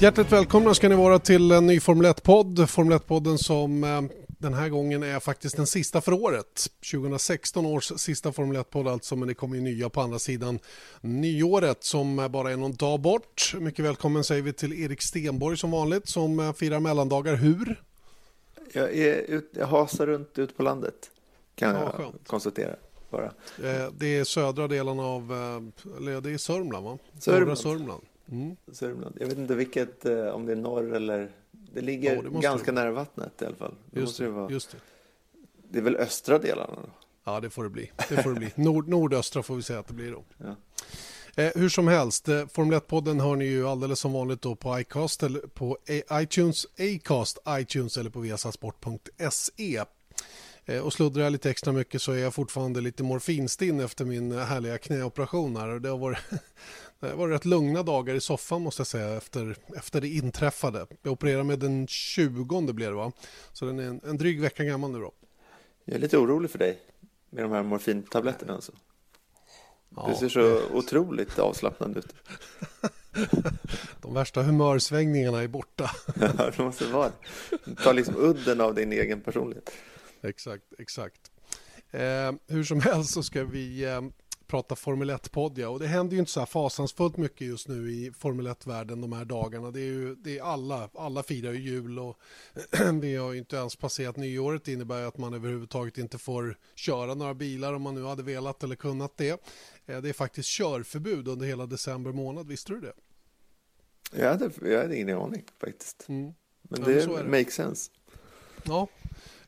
Hjärtligt välkomna ska ni vara till en ny Formel 1-podd. Formel 1-podden som eh, den här gången är faktiskt den sista för året. 2016 års sista Formel 1-podd alltså, men det kommer ju nya på andra sidan nyåret som bara är någon dag bort. Mycket välkommen säger vi till Erik Stenborg som vanligt som eh, firar mellandagar. Hur? Jag, är ut, jag hasar runt ut på landet kan Ja, jag skönt. konstatera. Bara. Eh, Det är södra delen av, eh, eller det är Sörmland va? Sörmland. Sörmland. Mm. Sörmland. Jag vet inte vilket, eh, om det är norr eller... Det ligger Ja, det ganska det. nära vattnet i alla fall. Det, Just måste det, vara. just det. det är väl östra delarna då? Ja, det får det bli. Det får det bli. Nord, nordöstra får vi säga att det blir då. Ja. Eh, hur som helst, eh, Formel 1-podden hör ni ju alldeles som vanligt då på iCast eller på A- iTunes, Acast, iTunes eller på viasasport.se. Eh, och sluddrar jag lite extra mycket så är jag fortfarande lite morfinstinn efter min eh, härliga knäoperation här. Och Det har varit, det varit rätt lugna dagar i soffan måste jag säga efter, efter det inträffade. Jag opererade med den 20 blev det va? Så den är en, en dryg vecka gammal nu då. Jag är lite orolig för dig med de här morfintabletterna alltså. Ja, du ser så otroligt avslappnad ut. De värsta humörsvängningarna är borta. Ja, det måste vara det. Ta liksom udden av din egen personlighet. Exakt, exakt. Eh, hur som helst så ska vi eh, prata Formel 1-podd ja. och det händer ju inte så här fasansfullt mycket just nu i Formel 1-världen de här dagarna. Det är ju det är alla, alla firar ju jul och vi har ju inte ens passerat nyåret. Det innebär ju att man överhuvudtaget inte får köra några bilar om man nu hade velat eller kunnat det. Eh, det är faktiskt körförbud under hela december månad, visste du det? Jag hade, jag hade ingen aning faktiskt. Mm. Men Ja, det, men det. makes sense. Ja,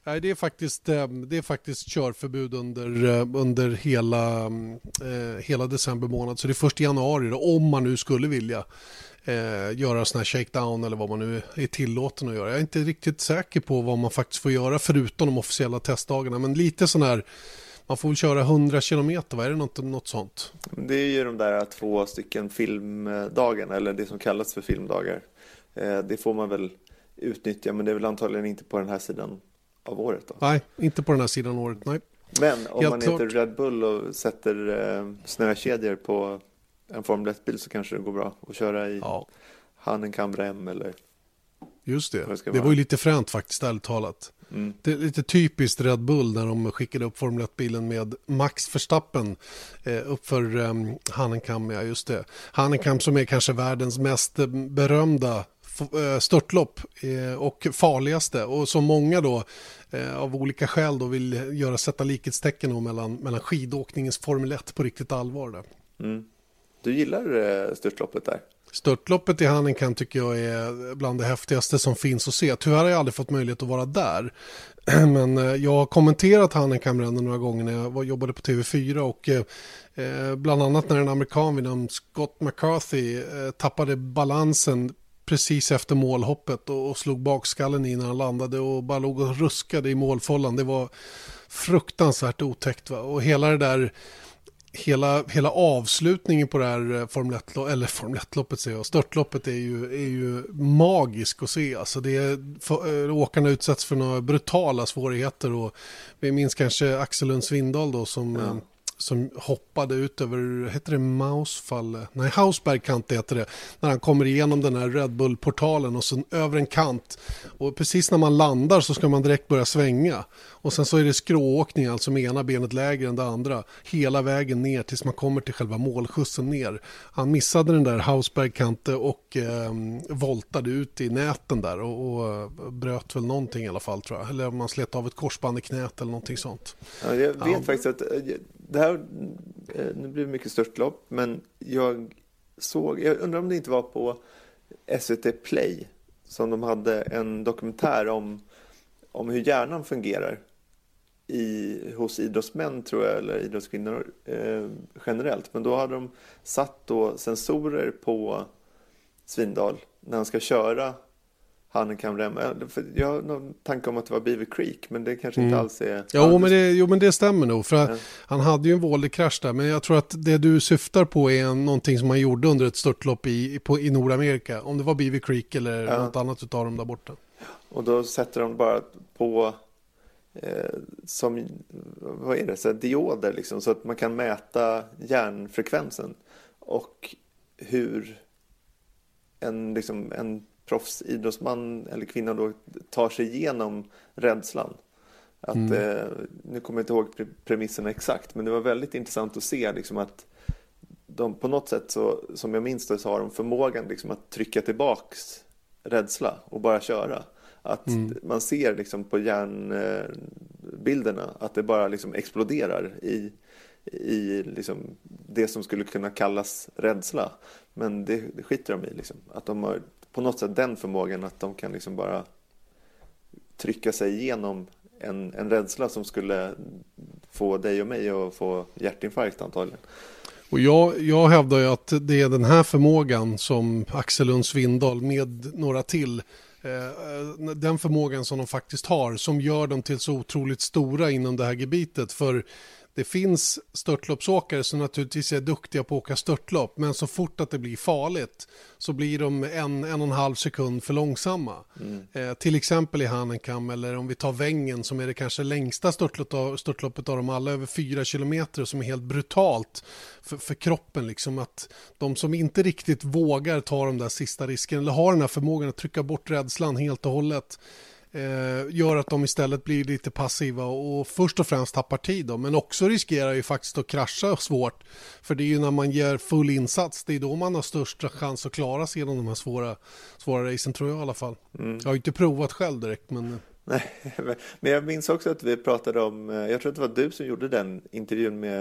Nej, det är faktiskt, ehm, det är faktiskt körförbud under, eh, under hela, eh, hela december månad. Så det är först i januari då, om man nu skulle vilja eh, göra sån här shakedown eller vad man nu är tillåten att göra. Jag är inte riktigt säker på vad man faktiskt får göra förutom de officiella testdagarna. Men lite sån här, man får väl köra 100 kilometer, vad är det något, något sånt? Det är ju de där två stycken filmdagarna, eller det som kallas för filmdagar. Eh, det får man väl utnyttja, men det är väl antagligen inte på den här sidan av året. Då. Nej, inte på den här sidan året, nej. Men om Helt man klart. heter Red Bull och sätter eh, snökedjor på en Formel 1-bil så kanske det går bra att köra i Ja, Hanenkam M eller... just det. Det Det var ju lite fränt faktiskt, ärligt talat. Mm. Det är lite typiskt Red Bull när de skickade upp Formel 1-bilen med Max Verstappen eh, uppför um, Hanenkam. Ja, just det. Hanenkam som är kanske världens mest eh, berömda eh, störtlopp eh, och farligaste och som många då eh, av olika skäl då vill göra sätta likhetstecken mellan, mellan skidåkningens Formel 1 på riktigt allvar. Där. Mm. Du gillar eh, störtloppet där? Störtloppet i Hanenkam tycker jag är bland det häftigaste som finns att se. Tyvärr har jag aldrig fått möjlighet att vara där. Men eh, jag har kommenterat Hanenkam-rennen några gånger när jag jobbade på TV4 och eh, eh, bland annat när en amerikan vid namn Scott McCarthy tappade balansen precis efter målhoppet och, slog bakskallen i när han landade och bara låg och ruskade i målfållan. Det var fruktansvärt otäckt. Va? Och hela det där hela, hela avslutningen på det här eh, Formel 1 eller Formel 1-loppet säger jag, störtloppet är ju, är ju magisk att se. Alltså det är, för, äh, åkarna utsätts för några brutala svårigheter och vi minns kanske Axel Lund Svindal då som, Ja. Som hoppade ut över, heter det Mausfall? Nej, Hausbergkant heter det. När han kommer igenom den här Red Bull-portalen och sen över en kant. Och precis när man landar så ska man direkt börja svänga. Och sen så är det skrååkning, alltså med ena benet lägre än det andra. Hela vägen ner tills man kommer till själva målskjutsen ner. Han missade den där Hausbergkante och eh, voltade ut i näten där och, och eh, bröt väl någonting i alla fall tror jag. Eller man slet av ett korsband i knät eller någonting sånt. Ja, jag vet Ja. faktiskt att eh, det här, eh, nu blir det mycket störtlopp, men jag såg, jag undrar om det inte var på SVT Play som de hade en dokumentär om, om hur hjärnan fungerar i, hos idrottsmän tror jag, eller idrottskvinnor eh, generellt. Men då hade de satt då sensorer på Svindal när han ska köra Hannekamrem. Jag har någon tanke om att det var Beaver Creek, men det kanske inte mm. alls är... Jo men, det, jo, men det stämmer nog. För ja. Han hade ju en våldig krasch där, men jag tror att det du syftar på är någonting som han gjorde under ett störtlopp i, på, i Nordamerika. Om det var Beaver Creek eller ja. något annat utav dem där borta. Och då sätter de bara på eh, som, vad är det, så dioder liksom, så att man kan mäta hjärnfrekvensen och hur en, liksom, en proffsidrottsman eller kvinna då tar sig igenom rädslan. Att, mm. eh, nu kommer jag inte ihåg premisserna exakt, men det var väldigt intressant att se liksom, att de på något sätt, så, som jag minns det, så har de förmågan liksom, att trycka tillbaks rädsla och bara köra. Att mm. man ser liksom på hjärnbilderna att det bara liksom exploderar i, i liksom det som skulle kunna kallas rädsla. Men det, det skiter de i. Liksom. Att de har på något sätt den förmågan att de kan liksom bara trycka sig igenom en, en rädsla som skulle få dig och mig att få hjärtinfarkt antagligen. Och jag, jag hävdar ju att det är den här förmågan som Axel Lund Svindal med några till eh, den förmågan som de faktiskt har som gör dem till så otroligt stora inom det här gebitet. För det finns störtloppsåkare som naturligtvis är duktiga på att åka störtlopp men så fort att det blir farligt så blir de en, en och en halv sekund för långsamma. Mm. Eh, till exempel i Hanenkam eller om vi tar Vängen som är det kanske längsta störtloppet av, störtloppet av dem alla över fyra kilometer som är helt brutalt för, för kroppen. Liksom att de som inte riktigt vågar ta de där sista riskerna eller har den här förmågan att trycka bort rädslan helt och hållet gör att de istället blir lite passiva och först och främst tappar tid då, men också riskerar ju faktiskt att krascha svårt. För det är ju när man ger full insats, det är då man har största chans att klara sig genom de här svåra, svåra racen tror jag i alla fall. Mm. Jag har ju inte provat själv direkt men... Nej, men jag minns också att vi pratade om, eh, jag tror att det var du som gjorde den intervjun med,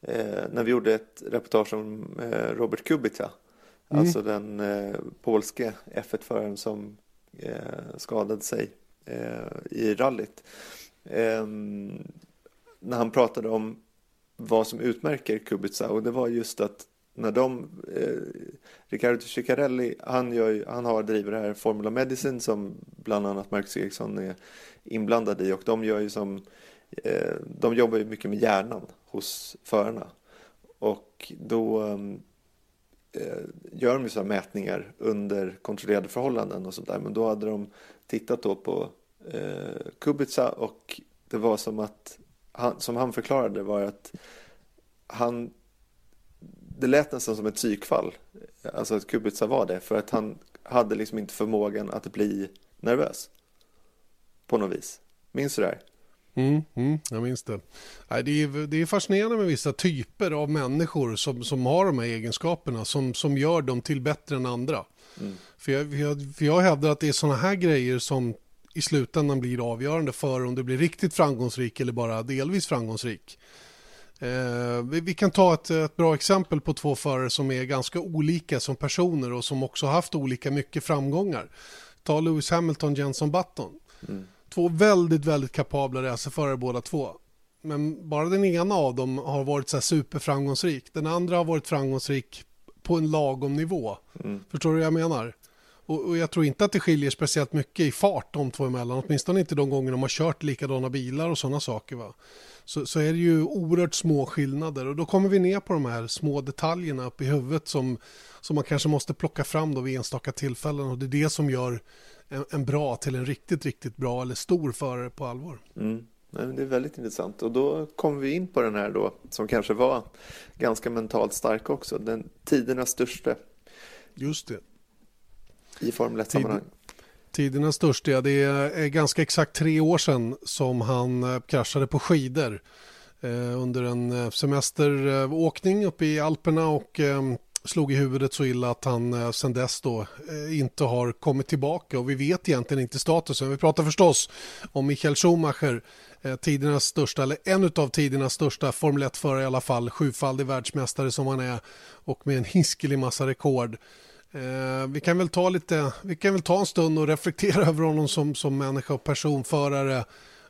eh, när vi gjorde ett reportage om eh, Robert Kubica. Mm. Alltså den eh, polske F1-föraren som eh, skadade sig eh, Eh, i rallyt. Eh, när han pratade om vad som utmärker Kubica och det var just att när de, eh, Riccardo Ciccarelli, han, gör, han har driver det här Formula Medicine som bland annat Marcus Eriksson är inblandad i och de gör ju som, eh, de jobbar ju mycket med hjärnan hos förarna. Och då eh, Eh, gör de ju så mätningar under kontrollerade förhållanden och sånt där. Men då hade de tittat då på eh, Kubica och det var som att, han, som han förklarade var att han, det lät nästan som ett psykfall, alltså att Kubica var det, för att han hade liksom inte förmågan att bli nervös på något vis. Minns du det här? Mm, mm, jag minns det. det, är, det är fascinerande med vissa typer av människor som, som har de här egenskaperna som, som gör dem till bättre än andra. Mm. För, jag, för, jag, för jag hävdar att det är sådana här grejer som i slutändan blir avgörande för om du blir riktigt framgångsrik eller bara delvis framgångsrik. Eh, vi, vi, kan ta ett, ett, bra exempel på två förare som är ganska olika som personer och som också haft olika mycket framgångar. Ta Lewis Hamilton, Jenson Button. Mm. Två väldigt, väldigt kapabla racerförare båda två. Men bara den ena av dem har varit så superframgångsrik. Den andra har varit framgångsrik på en lagom nivå. Mm. Förstår du vad jag menar? Och, och, jag tror inte att det skiljer speciellt mycket i fart de två emellan. Åtminstone inte de gånger de har kört likadana bilar och sådana saker. Va? Så, så är det ju oerhört små skillnader. Och då kommer vi ner på de här små detaljerna uppe i huvudet som, som man kanske måste plocka fram då vid enstaka tillfällen. Och det är det som gör en, en bra till en riktigt, riktigt bra eller stor förare på allvar. Mm. Det är väldigt intressant och då kommer vi in på den här då som kanske var ganska mentalt stark också. Den tidernas största. Just det. I Formel 1-sammanhang. Tidernas största, ja, det är ganska exakt tre år sedan som han eh, kraschade på skidor eh, under en eh, semesteråkning uppe i Alperna och slog i huvudet så illa att han eh, sedan dess då eh, inte har kommit tillbaka och vi vet egentligen inte statusen. Vi pratar förstås om Michael Schumacher, eh, tidernas största, eller en av tidernas största Formel 1-förare i alla fall, sjufaldig världsmästare som han är och med en hiskelig massa rekord. Eh, vi kan väl ta lite, vi kan väl ta en stund och reflektera över honom som, som människa och personförare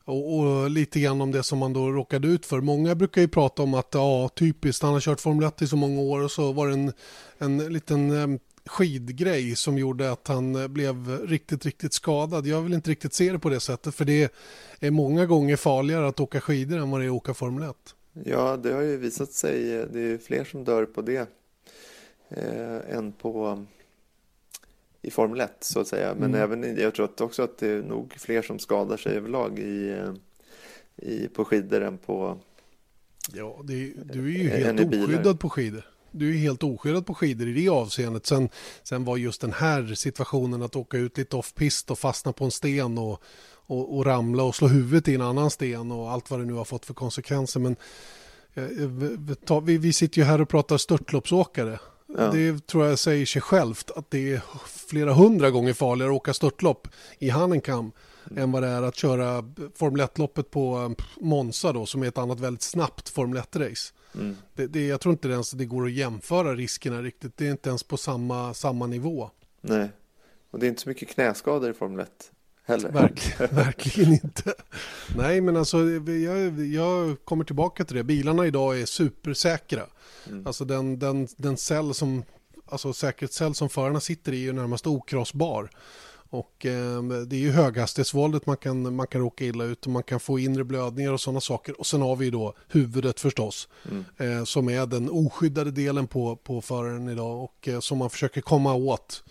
och, och, lite grann om det som man då råkade ut för. Många brukar ju prata om att ja, typiskt, han har kört Formel 1 i så många år och så var det en, en liten eh, skidgrej som gjorde att han eh, blev riktigt, riktigt skadad. Jag vill inte riktigt se det på det sättet för det är många gånger farligare att åka skidor än vad det är att åka Formel 1. Ja, det har ju visat sig. Eh, det är fler som dör på det eh, än på i Formel 1 så att säga. Men mm. även jag tror att också att det är nog fler som skadar sig överlag i, eh, i, på skidor än på Ja, det, du är ju helt oskyddad på skidor. Du är helt oskyddad på skidor i det avseendet. Sen, sen var just den här situationen att åka ut lite off-pist och fastna på en sten och, och, och, ramla och slå huvudet i en annan sten och allt vad det nu har fått för konsekvenser. Men eh, vi, vi sitter ju här och pratar störtloppsåkare. Ja. Det tror jag säger sig självt att det är flera hundra gånger farligare att åka störtlopp i Hannenkam mm. än vad det är att köra Formel 1-loppet på eh, Monza då som är ett annat väldigt snabbt Formel 1-race. Mm. Det, det, jag tror inte ens det går att jämföra riskerna riktigt. Det är inte ens på samma, samma nivå. Nej, och det är inte så mycket knäskador i Formel 1 heller. Verkligen, verkligen inte. Nej, men alltså jag, jag kommer tillbaka till det. Bilarna idag är supersäkra. Mm. Alltså den, den, den cell som, alltså säkerhetscell som förarna sitter i är närmast okrossbar. Och eh, det är ju höghastighetsvåldet man kan, man kan råka illa ut och man kan få inre blödningar och sådana saker. Och sen har vi då huvudet förstås, mm. eh, som är den oskyddade delen på, på föraren idag och eh, som man försöker komma åt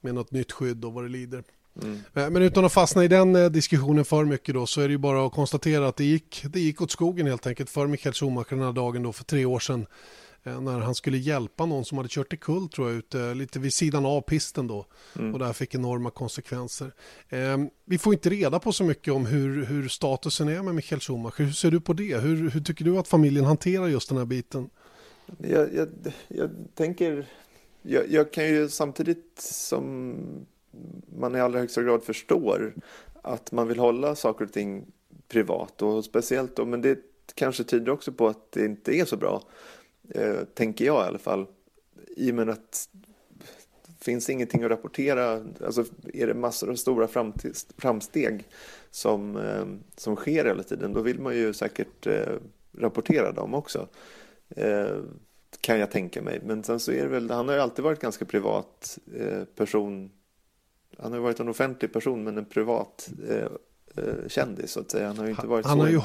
med något nytt skydd och vad det lider. Mm. Eh, men utan att fastna i den eh, diskussionen för mycket då så är det ju bara att konstatera att det gick, det gick åt skogen helt enkelt för Mikael Schumacher den här dagen då för tre år sedan Eh, när han skulle hjälpa någon som hade kört i kull tror jag ute lite vid sidan av pisten då mm. och det här fick enorma konsekvenser. Eh, vi får inte reda på så mycket om hur, hur statusen är med Michael Schumacher. Hur ser du på det? Hur, hur tycker du att familjen hanterar just den här biten? Jag, jag, jag tänker, jag, jag kan ju samtidigt som man i allra högsta grad förstår att man vill hålla saker och ting privat och speciellt då, men det kanske tyder också på att det inte är så bra eh, tänker jag i alla fall. I och med att det finns ingenting att rapportera, alltså är det massor av stora framsteg som, eh, som sker hela tiden, då vill man ju säkert eh, rapportera dem också. Eh, kan jag tänka mig. Men sen så är det väl, han har ju alltid varit ganska privat eh, person. Han har varit en offentlig person men en privat eh, eh, kändis så att säga. Han har ju inte varit han, så har ju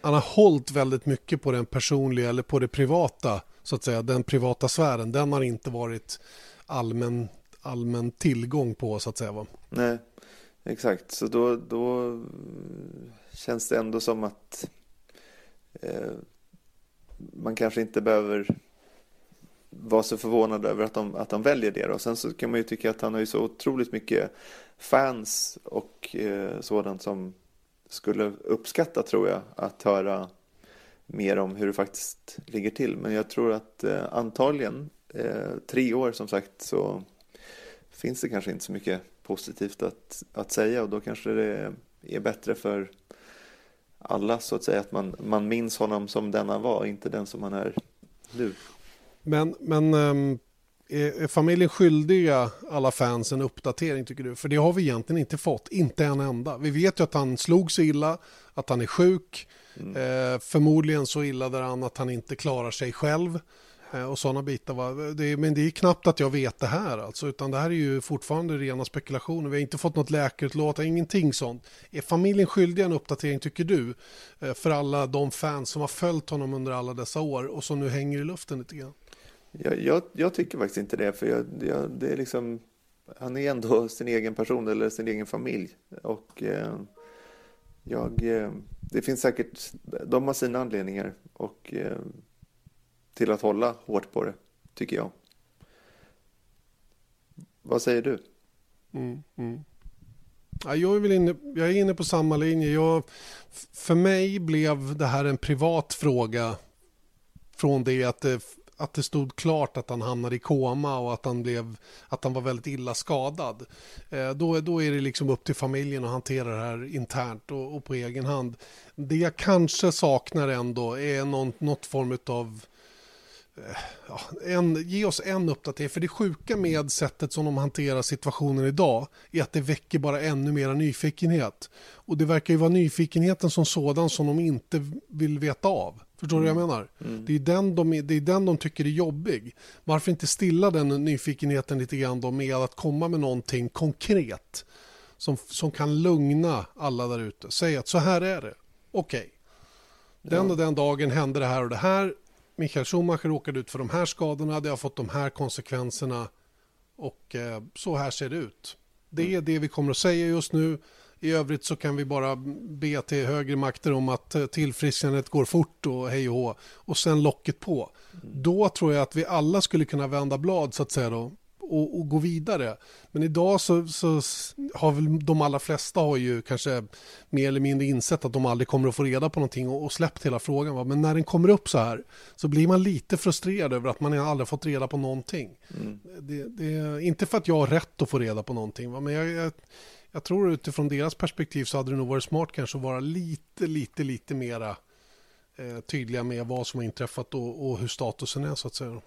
han har hållit väldigt mycket på den personliga eller på det privata, så att säga, den privata sfären. Den har inte varit allmän, allmän tillgång på, så att säga. Va? Nej, exakt. Så då, då känns det ändå som att eh, man kanske inte behöver vara så förvånad över att de, att de väljer det. Och sen så kan man ju tycka att han har ju så otroligt mycket fans och eh, sådant som skulle uppskatta tror jag att höra mer om hur det faktiskt ligger till. Men jag tror att eh, antagligen eh, tre år som sagt så finns det kanske inte så mycket positivt att, att säga och då kanske det är bättre för alla så att säga att man, man minns honom som den han var, inte den som han är nu. Men, men um, är familjen skyldiga alla fans en uppdatering tycker du? För det har vi egentligen inte fått, inte en enda. Vi vet ju att han slog sig illa, att han är sjuk, mm. eh, förmodligen så illa där han att han inte klarar sig själv eh, och sådana bitar. Va? Det, men det är knappt att jag vet det här alltså, utan det här är ju fortfarande rena spekulationer. Vi har inte fått något läkarutlåtande, ingenting sånt. Är familjen skyldig en uppdatering tycker du? Eh, för alla de fans som har följt honom under alla dessa år och som nu hänger i luften lite grann? Jag, jag, jag, tycker faktiskt inte det, för jag, jag, det är liksom, han är ändå sin egen person eller sin egen familj. Och eh, jag, eh, det finns säkert, de har sina anledningar och, eh, till att hålla hårt på det, tycker jag. Vad säger du? Mm, mm. Ja, jag, är väl inne, jag är inne på samma linje. Jag, för mig blev det här en privat fråga från det att eh, det att det stod klart att han hamnade i koma och att han, blev, att han var väldigt illa skadad. Eh, då, då är det liksom upp till familjen att hantera det här internt och, och på egen hand. Det jag kanske saknar ändå är någon, något form av eh, ja, en, ge oss en uppdatering. För det sjuka med sättet som de hanterar situationen idag är att det väcker bara ännu mer nyfikenhet. Och det verkar ju vara nyfikenheten som sådan som de inte vill veta av. Förstår du mm. vad jag mm. menar? Mm. Det, är den de, det är den de tycker är jobbig. Varför inte stilla den nyfikenheten lite grann då med att komma med någonting konkret som, som kan lugna alla där ute. Säg att så här är det. Okej. Okay. Den och den dagen hände det här och det här. Michael Schumacher råkade ut för de här skadorna. Det har fått de här konsekvenserna. Och eh, så här ser det ut. Det är mm. det vi kommer att säga just nu. I övrigt så kan vi bara be till högre makter om att eh, tillfrisknandet går fort och hej och hå. Och sen locket på. Mm. Då tror jag att vi alla skulle kunna vända blad så att säga då och, och, gå vidare. Men idag så, så, har väl de allra flesta har ju kanske mer eller mindre insett att de aldrig kommer att få reda på någonting och, och släppt hela frågan. Va? Men när den kommer upp så här så blir man lite frustrerad över att man aldrig fått reda på någonting. Mm. Det, det, inte för att jag har rätt att få reda på någonting, va? men jag, jag, jag, tror utifrån deras perspektiv så hade det nog varit smart kanske att vara lite, lite, lite mera eh, tydliga med vad som har inträffat och, och hur statusen är så att säga.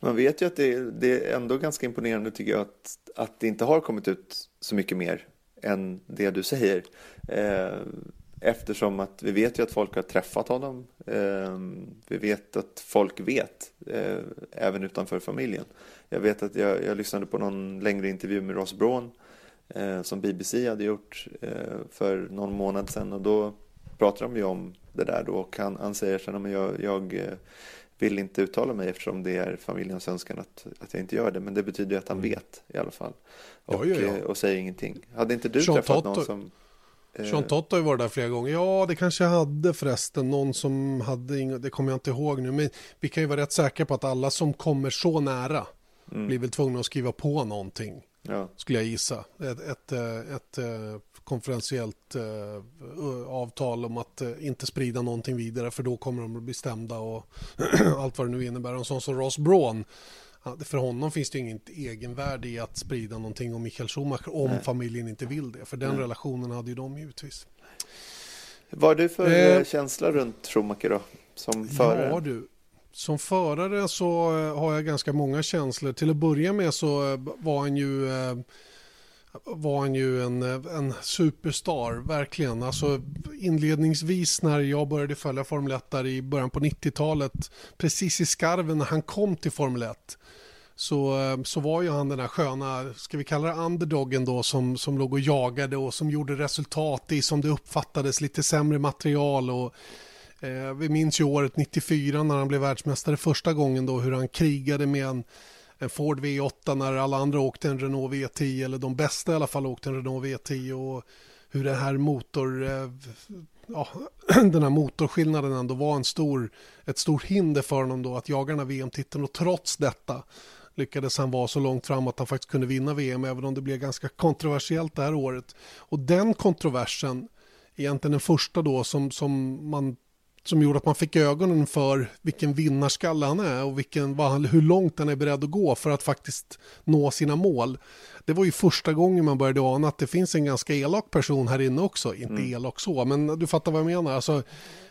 Man vet ju att det, det, är ändå ganska imponerande tycker jag att, att det inte har kommit ut så mycket mer än det du säger. Eh, eftersom att vi vet ju att folk har träffat honom. Eh, vi vet att folk vet, eh, även utanför familjen. Jag vet att jag, jag lyssnade på någon längre intervju med Ross Braun eh, som BBC hade gjort eh, för någon månad sedan och då pratade de ju om det där då och han, han säger så att jag, jag eh, vill inte uttala mig eftersom det är familjens önskan att, att jag inte gör det. Men det betyder att han mm. vet i alla fall. Och, ja, ja. Eh, och säger ingenting. Hade inte du Sean träffat Toto, någon som... Eh... Sean Tott har ju varit där flera gånger. Ja, det kanske jag hade förresten. Någon som hade inga, det kommer jag inte ihåg nu. Men vi kan ju vara rätt säkra på att alla som kommer så nära mm. blir väl tvungna att skriva på någonting. Ja. Skulle jag gissa. Ett, ett, eh, ett, ett eh, konferentiellt eh, avtal om att inte sprida någonting vidare för då kommer de att bli stämda och allt vad det nu innebär. En sån som Ross Braun, för honom finns det inget egenvärde i att sprida någonting om Michael Schumacher om Nej. familjen inte vill det. För den Nej. relationen hade ju de givetvis. Vad är du för eh, eh, känsla runt Schumacher då? Som förare? Ja du, som förare så eh, har jag ganska många känslor. Till att börja med så eh, var han ju eh, var han ju en, en superstar, verkligen. Alltså inledningsvis när jag började följa Formel 1 där i början på 90-talet, precis i skarven när han kom till Formel 1, så, så var ju han den här sköna, ska vi kalla det underdogen då, som, som låg och jagade och som gjorde resultat i, som det uppfattades, lite sämre material och eh, vi minns ju året 94 när han blev världsmästare första gången då, hur han krigade med en en Ford V8 när alla andra åkte en Renault V10 eller de bästa i alla fall åkte en Renault V10 och hur den här motor eh, ja, den här motorskillnaden ändå var en stor, ett stort hinder för honom då att jaga den här VM-titeln och trots detta lyckades han vara så långt fram att han faktiskt kunde vinna VM även om det blev ganska kontroversiellt det här året. Och den kontroversen, egentligen den första då som, som man som gjorde att man fick ögonen för vilken vinnarskalle han är och vilken, vad, hur långt han är beredd att gå för att faktiskt nå sina mål. Det var ju första gången man började ana att det finns en ganska elak person här inne också. Inte mm. elak så, men du fattar vad jag menar. Alltså,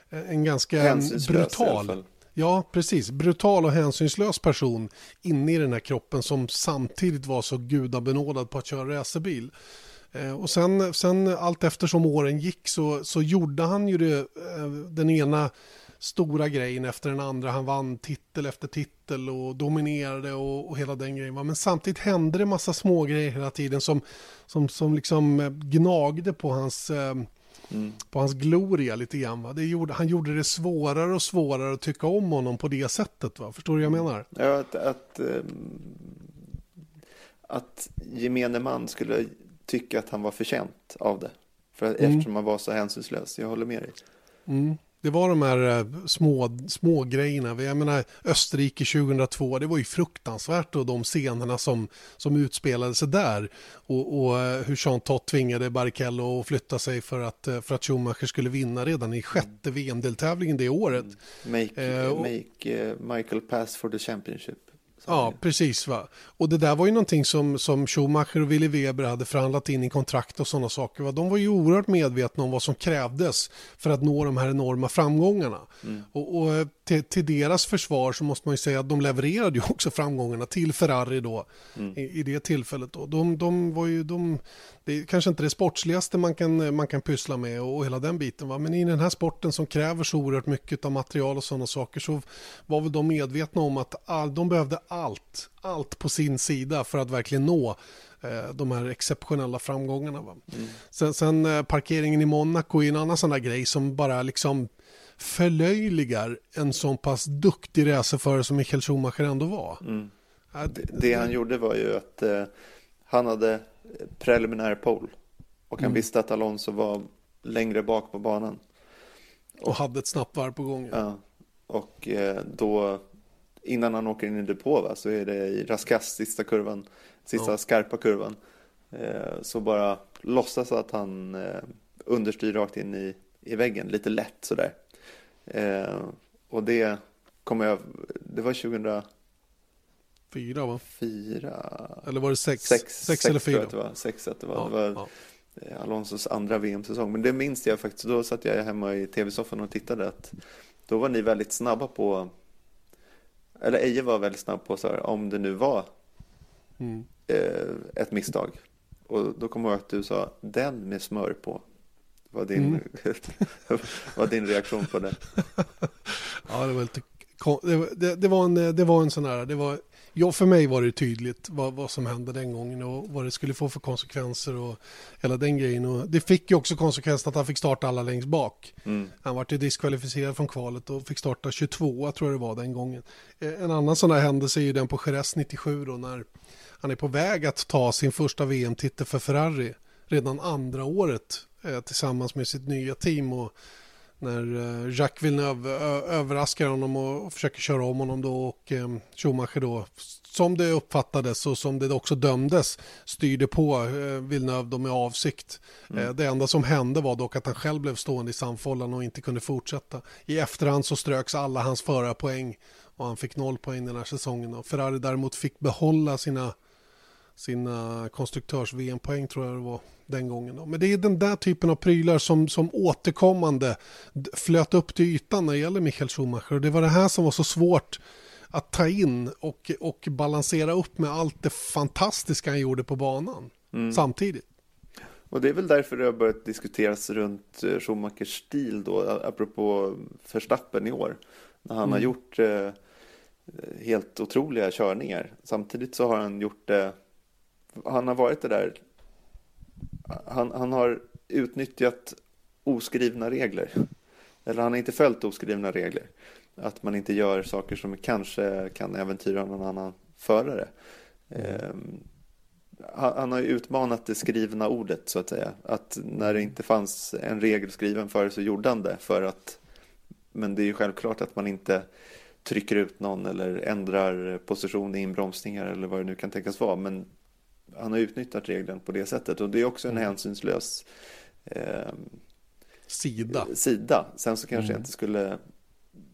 en ganska brutal. Ja, precis. Brutal och hänsynslös person inne i den här kroppen som samtidigt var så gudabenådad på att köra racerbil. Eh, och sen, sen allt eftersom åren gick så, så gjorde han ju det, eh, den ena stora grejen efter den andra. Han vann titel efter titel och dominerade och, och hela den grejen. Men samtidigt hände det massa små grejer hela tiden som, som, som liksom eh, gnagde på hans, mm. på hans gloria lite grann. Det gjorde, han gjorde det svårare och svårare att tycka om honom på det sättet. Va? Förstår du vad jag menar? Ja, att, att, att gemene man skulle tycka att han var förtjänt av det. För mm. Eftersom han var så hänsynslös. Jag håller med dig. Mm. Det var de här eh, små, små grejerna. Jag menar Österrike 2002, det var ju fruktansvärt och de scenerna som, som utspelade sig där. Och, och eh, hur Jean Tott tvingade Barrichello att flytta sig för att, eh, för att Schumacher skulle vinna redan i sjätte VM-deltävlingen det året. Mm. Make, eh, och, make Michael pass for the championship. Ja, precis. Va? Och det där var ju någonting som, som Schumacher och Willy Weber hade förhandlat in i kontrakt och sådana saker. Va? De var ju oerhört medvetna om vad som krävdes för att nå de här enorma framgångarna. Mm. Och, och, till, till, deras försvar så måste man ju säga att de levererade ju också framgångarna till Ferrari då mm. i, i, det tillfället. Då. De, de var ju, de, det är kanske inte det sportsligaste man kan, man kan pyssla med och, och hela den biten. Va? Men i den här sporten som kräver så oerhört mycket av material och sådana saker så var väl de medvetna om att all, de behövde allt, allt på sin sida för att verkligen nå eh, de här exceptionella framgångarna. Va? Mm. Sen, sen eh, parkeringen i Monaco är en annan sån där grej som bara liksom förlöjligar en så pass duktig racerförare som Michael Schumacher ändå var. Mm. Det, det, han gjorde var ju att eh, han hade preliminär pole och han mm. visste att Alonso var längre bak på banan. Och, och hade ett snabbt varv på gång. Ja, och eh, då innan han åker in i depå va, så är det i raskast sista kurvan, sista ja. skarpa kurvan. Eh, så bara låtsas att han eh, understyr rakt in i, i väggen, lite lätt sådär. Eh, och det kommer jag, det var 2000 Fyra va? Fyra. Eller var det sex? Sex, sex, sex eller fyra? det var. Sex att det var. Ja, det var ja. Eh, Alonsos andra VM-säsong. Men det minns jag faktiskt. Då satt jag hemma i tv-soffan och tittade. att Då var ni väldigt snabba på eller Eje var väldigt snabb på så här, om det nu var mm. eh, ett misstag. Och då kommer jag ihåg att du sa den med smör på. Vad din, mm. var din reaktion på det? ja, det var lite det, det, var en, det var en sån här, det var, ja, för mig var det tydligt vad, vad som hände den gången och vad det skulle få för konsekvenser och hela den grejen. Och det fick ju också konsekvensen att han fick starta alla längst bak. Mm. Han var ju diskvalificerad från kvalet och fick starta 22, tror jag det var den gången. Eh, en annan sån här händelse är ju den på Jerez 97 då när han är på väg att ta sin första VM-titel för Ferrari redan andra året tillsammans med sitt nya team. och när eh, Jacques Villeneuve överraskar honom och försöker köra om honom då och eh, Schumacher då som det uppfattades och som det också dömdes styrde på eh, Villeneuve då med avsikt. Mm. Det enda som hände var dock att han själv blev stående i samfållan och inte kunde fortsätta. I efterhand så ströks alla hans förarpoäng och han fick noll poäng den här säsongen. Och Ferrari däremot fick behålla sina, sina konstruktörs-VM-poäng tror jag det var den gången. Då. Men det är den där typen av prylar som, som återkommande flöt upp till ytan när det gäller Michael Schumacher. Och det var det här som var så svårt att ta in och, och balansera upp med allt det fantastiska han gjorde på banan mm. samtidigt. Och det är väl därför det har börjat diskuteras runt eh, Schumachers stil då, apropå Verstappen i år. När han mm. har gjort eh, helt otroliga körningar. Samtidigt så har han gjort det, han har varit det där han, han har utnyttjat oskrivna regler. Eller han har inte följt oskrivna regler. Att man inte gör saker som kanske kan äventyra någon annan förare. Mm. Han, han, har utmanat det skrivna ordet så att säga. Att när det inte fanns en regel skriven för så gjorde han det. För att, men det är ju självklart att man inte trycker ut någon eller ändrar position i inbromsningar eller vad det nu kan tänkas vara. Men han har utnyttjat regeln på det sättet och det är också en mm. hänsynslös eh, sida. sida. Sen så kanske mm. jag inte skulle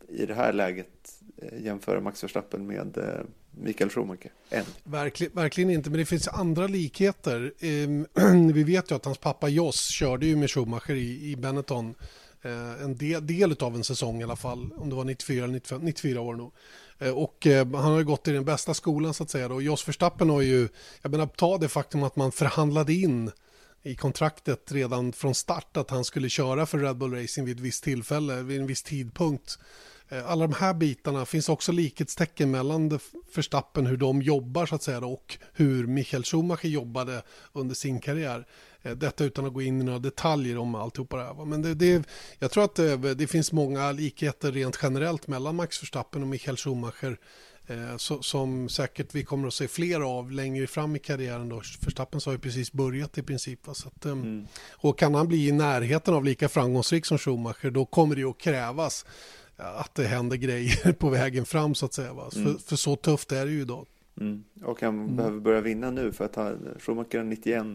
i det här läget eh, jämföra Max Verstappen med eh, Mikael Schumacher. Än. Verkligen, verkligen inte, men det finns andra likheter. Eh, vi vet ju att hans pappa Joss körde ju med Schumacher i, i Benetton eh, en del, del av en säsong i alla fall, om det var 94 eller 95, 94 år nog. Eh, och eh, han har ju gått i den bästa skolan så att säga. Och Jos Verstappen har ju, jag menar ta det faktum att man förhandlade in i kontraktet redan från start att han skulle köra för Red Bull Racing vid ett visst tillfälle, vid en viss tidpunkt. Eh, alla de här bitarna finns också likhetstecken mellan Verstappen, hur de jobbar så att säga och hur Michael Schumacher jobbade under sin karriär. Eh, detta utan att gå in i några detaljer om alltihopa det här. Men det, det, jag tror att det, det, finns många likheter rent generellt mellan Max Verstappen och Michael Schumacher. Eh, så, som säkert vi kommer att se fler av längre fram i karriären. Då. Verstappen har ju precis börjat i princip. Så att, ehm, mm. Och kan han bli i närheten av lika framgångsrik som Schumacher då kommer det att krävas att det händer grejer på vägen fram så att säga. Va? Mm. För, för, så tufft är det ju idag. Mm. Och han mm. behöver börja vinna nu för att han, Schumacher har 91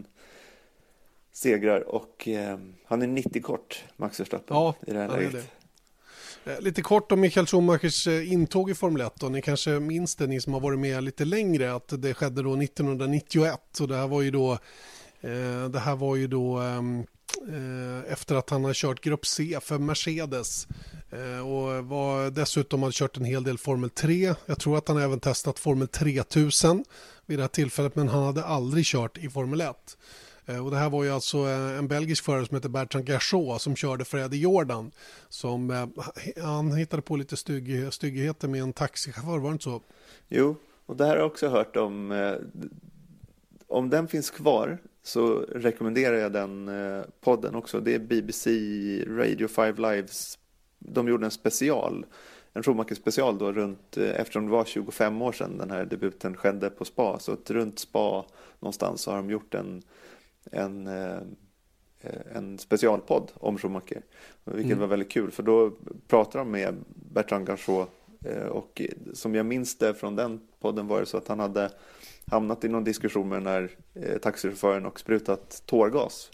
segrar och eh, han är 90 kort, Max Verstappen, ja, i det här läget. Det. Eh, lite kort om Michael Schumachers eh, intåg i Formel 1. Då. Ni kanske minns det, ni som har varit med lite längre, att det skedde då 1991. Och det här var ju då Eh, det här var ju då ehm, eh, efter att han har kört Grupp C för Mercedes eh, och var dessutom har kört en hel del Formel 3. Jag tror att han även testat Formel 3000 vid det här tillfället men han hade aldrig kört i Formel 1. Och det här var ju alltså en belgisk förare som heter Bertrand Gachot som körde för Eddie Jordan. Som, han hittade på lite stygg, styggheter med en taxichaufför, var det inte så? Jo, och det här har jag också hört om. Om den finns kvar så rekommenderar jag den eh, podden också. Det är BBC Radio 5 Lives. De gjorde en special, en Schumacher special då runt, eh, eftersom det var 25 år sedan den här debuten skedde på spa. Så runt spa någonstans så har de gjort en, en, eh, en specialpodd om Schumacher. Vilket mm. var väldigt kul för då pratade de med Bertrand Gachot och som jag minns det från den podden var det så att han hade hamnat i någon diskussion med den här eh, taxichauffören och sprutat tårgas.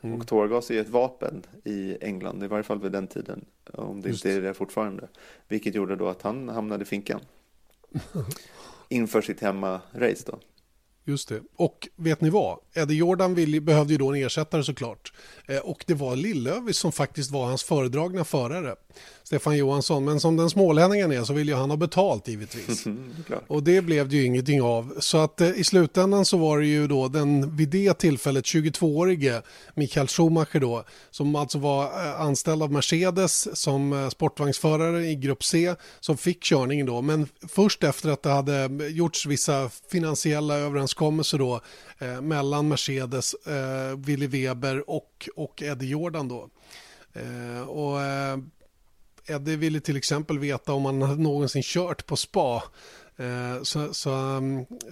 Mm. Och tårgas är ett vapen i England, i varje fall vid den tiden. Om det Just. inte är det fortfarande. Vilket gjorde då att han hamnade i finkan. Inför sitt hemma-race då. Just det. Och vet ni vad? Eddie Jordan vill, behövde ju då en ersättare såklart. Eh, och det var Lillövis som faktiskt var hans föredragna förare. Stefan Johansson. Men som den smålänningen är så vill ju han ha betalt givetvis. och det blev det ju ingenting av. Så att eh, i slutändan så var det ju då den vid det tillfället 22-årige Michael Schumacher då. Som alltså var eh, anställd av Mercedes som eh, sportvagnsförare i Grupp C. Som fick körningen då. Men först efter att det hade gjorts vissa finansiella överenskommelser då. Eh, mellan Mercedes, eh, Willy Weber och, och Eddie Jordan då. Eh, och Eddie ville till exempel veta om han någonsin kört på spa. Eh, så, så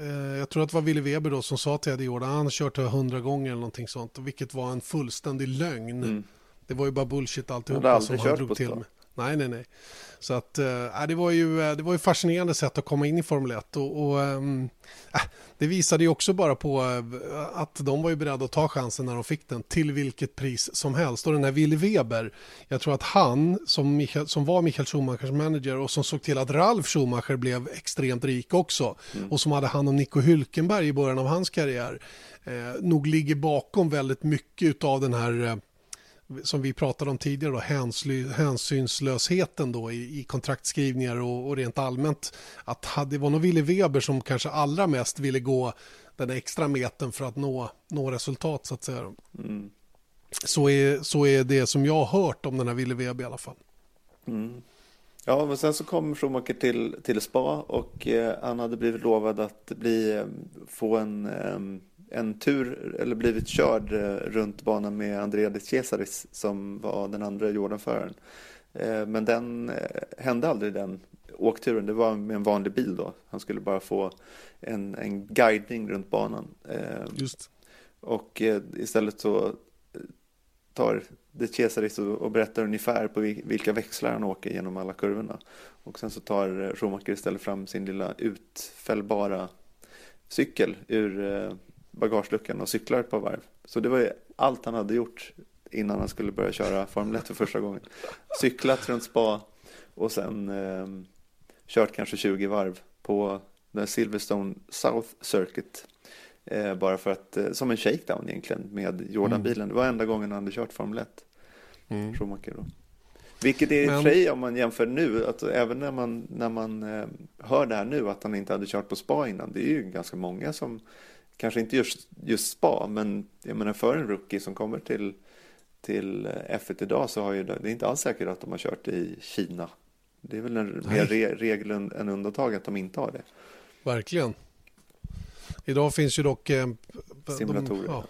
eh, jag tror att det var Willy Weber då som sa till Eddie Jordan han har kört det hundra gånger eller någonting sånt. Vilket var en fullständig lögn. Mm. Det var ju bara bullshit alltihopa. Han hade aldrig kört på spa. Nej, nej, nej. Så att, äh, det, var ju, det var ju fascinerande sätt att komma in i Formel 1 och, och äh, det visade ju också bara på äh, att de var ju beredda att ta chansen när de fick den till vilket pris som helst. Och den här Willy Weber, jag tror att han som, Michael, som var Michael Schumachers manager och som såg till att Ralf Schumacher blev extremt rik också mm. och som hade hand om Nico Hülkenberg i början av hans karriär, eh, nog ligger bakom väldigt mycket av den här som vi pratade om tidigare, då, hänsly, hänsynslösheten då i, i kontraktskrivningar och, och, rent allmänt. Att det var nog Wille Weber som kanske allra mest ville gå den extra metern för att nå, nå resultat så att säga. Mm. Så, är, så är det som jag har hört om den här Wille Weber i alla fall. Mm. Ja, men sen så kom Schumacher till, till Spa och eh, han hade blivit lovad att bli, eh, få en eh, en tur, eller blivit körd eh, runt banan med Andrea de Cesaris som var den andra Jordan-föraren. Eh, men den eh, hände aldrig den åkturen, det var med en vanlig bil då. Han skulle bara få en, en guidning runt banan. Just. Och istället så tar de Cesaris och berättar ungefär på vilka växlar han åker genom alla kurvorna. Och sen så tar eh, Schumacher istället fram sin lilla utfällbara cykel ur eh, bagageluckan och cyklar ett par varv. Så det var ju allt han hade gjort innan han skulle börja köra Formel 1 för första gången. Cyklat runt spa och sen eh, kört kanske 20 varv på den Silverstone South Circuit. Eh, bara för att, eh, som en shakedown egentligen med Jordan-bilen. Mm. Det var enda gången han hade kört Formel 1. Mm. Schumacher då. Vilket är i och för sig om man jämför nu, att även när man, när man eh, hör det här nu att han inte hade kört på spa innan. Det är ju ganska många som kanske inte just, just spa, men jag menar för en rookie som kommer till, till F1 idag så har ju det, det är inte alls säkert att de har kört i Kina. Det är väl en mer re, regel än undantag att de inte har det. Verkligen. Idag finns ju dock eh, simulatorer. De, ja,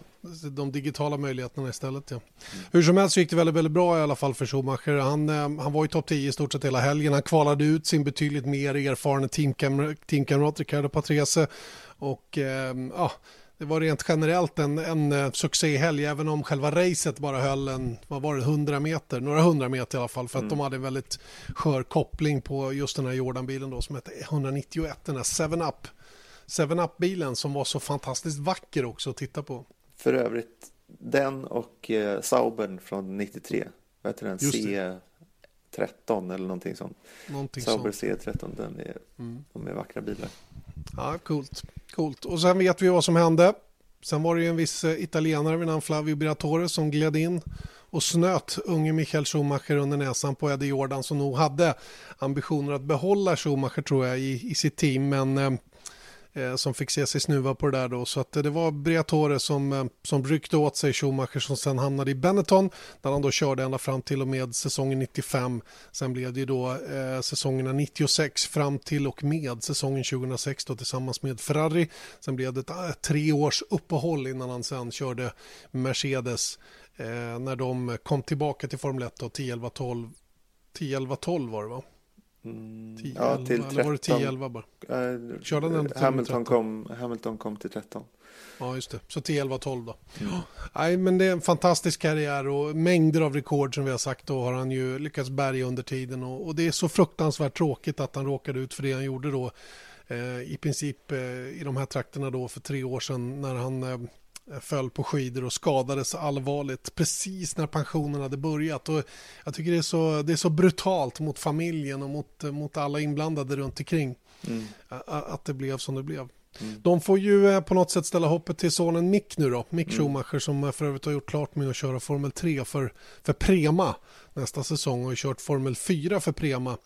de digitala möjligheterna istället. Ja. Mm. Hur som helst så gick det väldigt, väldigt bra i alla fall för Schumacher. Han, eh, han var i topp 10 i stort sett hela helgen. Han kvalade ut sin betydligt mer erfarna teamkamrat teamkamrat Ricardo Patrese och eh, ja, det var rent generellt en, en uh, succéhelg även om själva racet bara höll en, vad var det, 100 meter, några hundra meter i alla fall för att mm. de hade en väldigt skör koppling på just den här Jordan-bilen då som hette 191, den här 7-Up. 7-Up-bilen som var så fantastiskt vacker också att titta på. För övrigt, den och eh, Saubern från 93, vad heter den? C13 eller någonting sånt. Någonting Sauber sånt. C13, den är, mm. de är vackra bilar. Ja, coolt. Coolt. Och sen vet vi vad som hände. sen var det ju en viss italienare vid namn Flavio Briatore som gled in och snöt unge Michael Schumacher under näsan på Eddie Jordan som nog hade ambitioner att behålla Schumacher tror jag i, i sitt team men eh, som fick se sig snuva på det där då. Så att eh, det var Briatore som, eh, som ryckte åt sig Schumacher som sen hamnade i Benetton där han då körde ända fram till och med säsongen 95. Sen blev det ju då eh, säsongerna 96 fram till och med säsongen 2006 då tillsammans med Ferrari. Sen blev det ett, eh, tre års uppehåll innan han sen körde Mercedes eh, när de kom tillbaka till Formel 1 och 10, 11, 12. 10, 11, 12 var det va? Mm, 10, ja, 11, till 13. Eller var det 10, 11 bara? Äh, Körde den Hamilton, kom, Hamilton kom till 13. Ja, just det. Så 10, 11, 12 då. Mm. Nej, men det är en fantastisk karriär och mängder av rekord som vi har sagt då har han ju lyckats bärga under tiden och, och det är så fruktansvärt tråkigt att han råkade ut för det han gjorde då eh, i princip eh, i de här trakterna då för tre år sedan när han eh, föll på skidor och skadades allvarligt precis när pensionen hade börjat. Och jag tycker det är, så, det är så brutalt mot familjen och mot, mot alla inblandade runt omkring mm. att det blev som det blev. Mm. De får ju eh, på något sätt ställa hoppet till sonen Mick nu då. Mick mm. Schumacher som för övrigt har gjort klart med att köra Formel 3 för, för Prema nästa säsong och kört Formel 4 för Prema.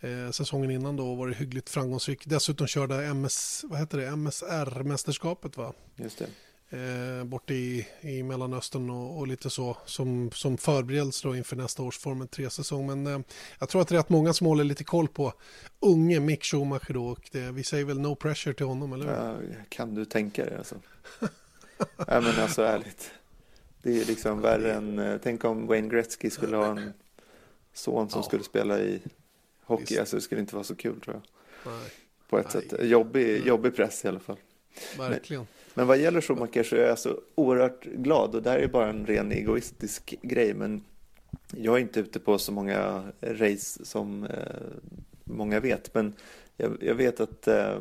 Eh, säsongen innan då var det hyggligt framgångsrik. Dessutom körde MS, vad heter det, MSR-mästerskapet va? Just det eh, borta i, i Mellanöstern och, och, lite så som, som förberedelse då inför nästa års Formel 3-säsong. Men eh, jag tror att det är rätt många som håller lite koll på unge Mick Schumacher då och det, vi säger väl no pressure till honom, eller hur? Ja, kan du tänka dig alltså? ja, men alltså ärligt. Det är liksom värre än, eh, tänk om Wayne Gretzky skulle ha en son som ja. skulle spela i hockey. Visst. Alltså det skulle inte vara så kul tror jag. Nej. På ett Nej. sätt. Jobbig, jobbig press i alla fall. Verkligen. Men vad gäller Schumacher så är jag så oerhört glad och det här är bara en ren egoistisk grej men jag är inte ute på så många race som eh, många vet men jag, jag vet att eh,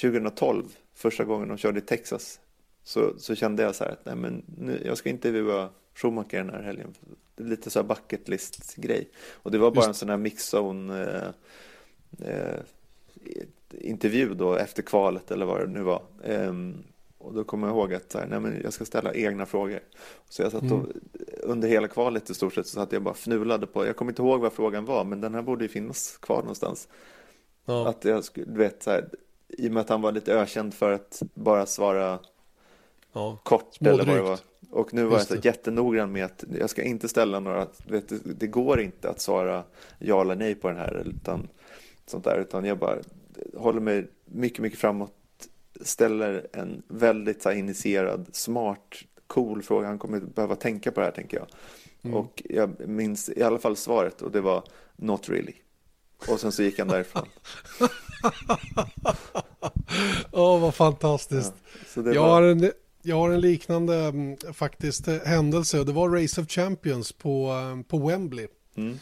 2012 första gången de körde i Texas så, så kände jag så här att nej men nu, jag ska intervjua Schumacher den här helgen. Lite så här bucket list grej. Och det var bara Just. en sån här mixzone eh, eh, intervju då efter kvalet eller vad det nu var. Um, och då kommer jag ihåg att här, nej, men jag ska ställa egna frågor. Så jag satt och, mm. under hela kvalet i stort sett så satt jag bara fnulade på, jag kommer inte ihåg vad frågan var, men den här borde ju finnas kvar någonstans. Ja. Att jag skulle, du vet, så här, i och med att han var lite ökänd för att bara svara ja. kort eller vad det var. Och nu var Just jag så jättenoggrann med att jag ska inte ställa några, vet, det, det går inte att svara ja eller nej på den här, utan sånt där, utan jag bara håller mig mycket, mycket framåt, ställer en väldigt så här, initierad, smart, cool fråga. Han kommer behöva tänka på det här tänker jag. Mm. Och jag minns i alla fall svaret och det var not really. Och sen så gick han därifrån. Åh, oh, vad fantastiskt. Ja, jag, var... har en, jag har en liknande mm, faktiskt händelse och det var Race of Champions på, mm, på Wembley. Mm.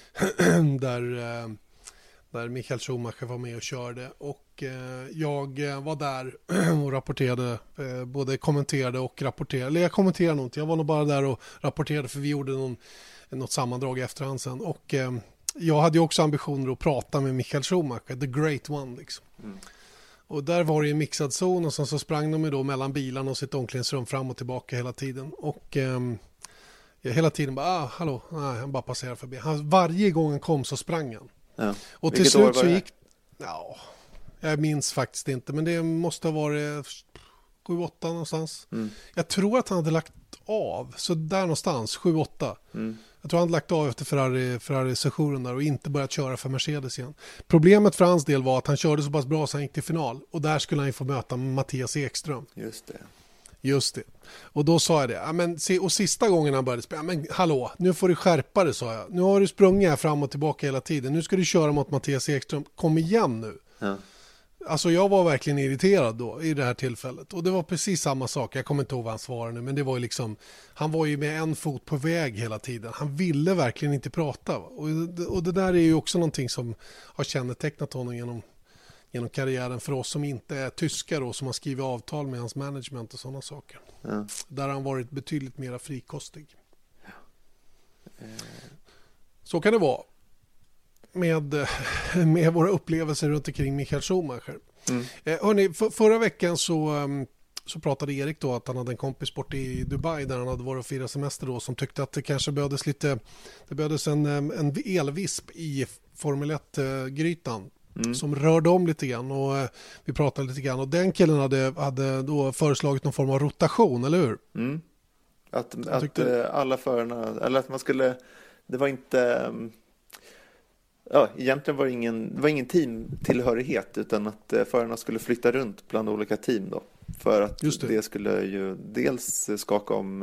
där där Michael Schumacher var med och körde. Och eh, jag eh, var där och rapporterade, eh, både kommenterade och rapporterade. Eller jag kommenterade nog inte, jag var nog bara där och rapporterade för vi gjorde någon, något sammandrag i efterhand sen. Och jag hade ju också ambitioner att prata med Michael Schumacher, the great one liksom. Mm. Och där var det en mixad zon och sen så sprang de ju då mellan bilarna och sitt omklädningsrum fram och tillbaka hela tiden. Och eh, hela tiden bara, ah, hallå, nej, han bara passerade förbi. Han, varje gång han kom så sprang han. Ja. Och Vilket till slut så gick... Ja, jag minns faktiskt inte, men det måste ha varit 7-8 någonstans. Mm. Jag tror att han hade lagt av, så där någonstans, 7-8. Mm. Jag tror han hade lagt av efter Ferrari, Ferrari-sessionen där och inte börjat köra för Mercedes igen. Problemet för hans del var att han körde så pass bra så han gick till final. Och där skulle han ju få möta Mattias Ekström. Just det. Just det. Och då sa jag det. Ja, men, och sista gången han började spela, ja, men hallå, nu får du skärpa dig sa jag. Nu har du sprungit här fram och tillbaka hela tiden. Nu ska du köra mot Mattias Ekström. Kom igen nu. Ja. Alltså jag var verkligen irriterad då i det här tillfället. Och det var precis samma sak. Jag kommer inte ihåg vad han svarade nu. Men det var ju liksom. Han var ju med en fot på väg hela tiden. Han ville verkligen inte prata. Och, och det där är ju också någonting som har kännetecknat honom genom genom karriären för oss som inte är tyskar och som har skrivit avtal med hans management och sådana saker. Ja. Där har han varit betydligt mer frikostig. Ja. Eh. Så kan det vara med, med våra upplevelser runt omkring Michael Schumacher. Mm. Eh, hörni, för, förra veckan så um, så pratade Erik då att han hade en kompis bort i Dubai där han hade varit och firat semester då som tyckte att det kanske behövdes lite, det behövdes en, en elvisp i Formel 1-grytan Mm. som rörde om lite grann och eh, vi pratade lite grann och den killen hade, hade då föreslagit någon form av rotation, eller hur? Mm. Att, att tyckte... Eh, alla förarna, eller att man skulle, det var inte, mm, ja egentligen var det ingen, det var ingen teamtillhörighet utan att eh, förarna skulle flytta runt bland olika team då. För att det. det. skulle ju dels skaka om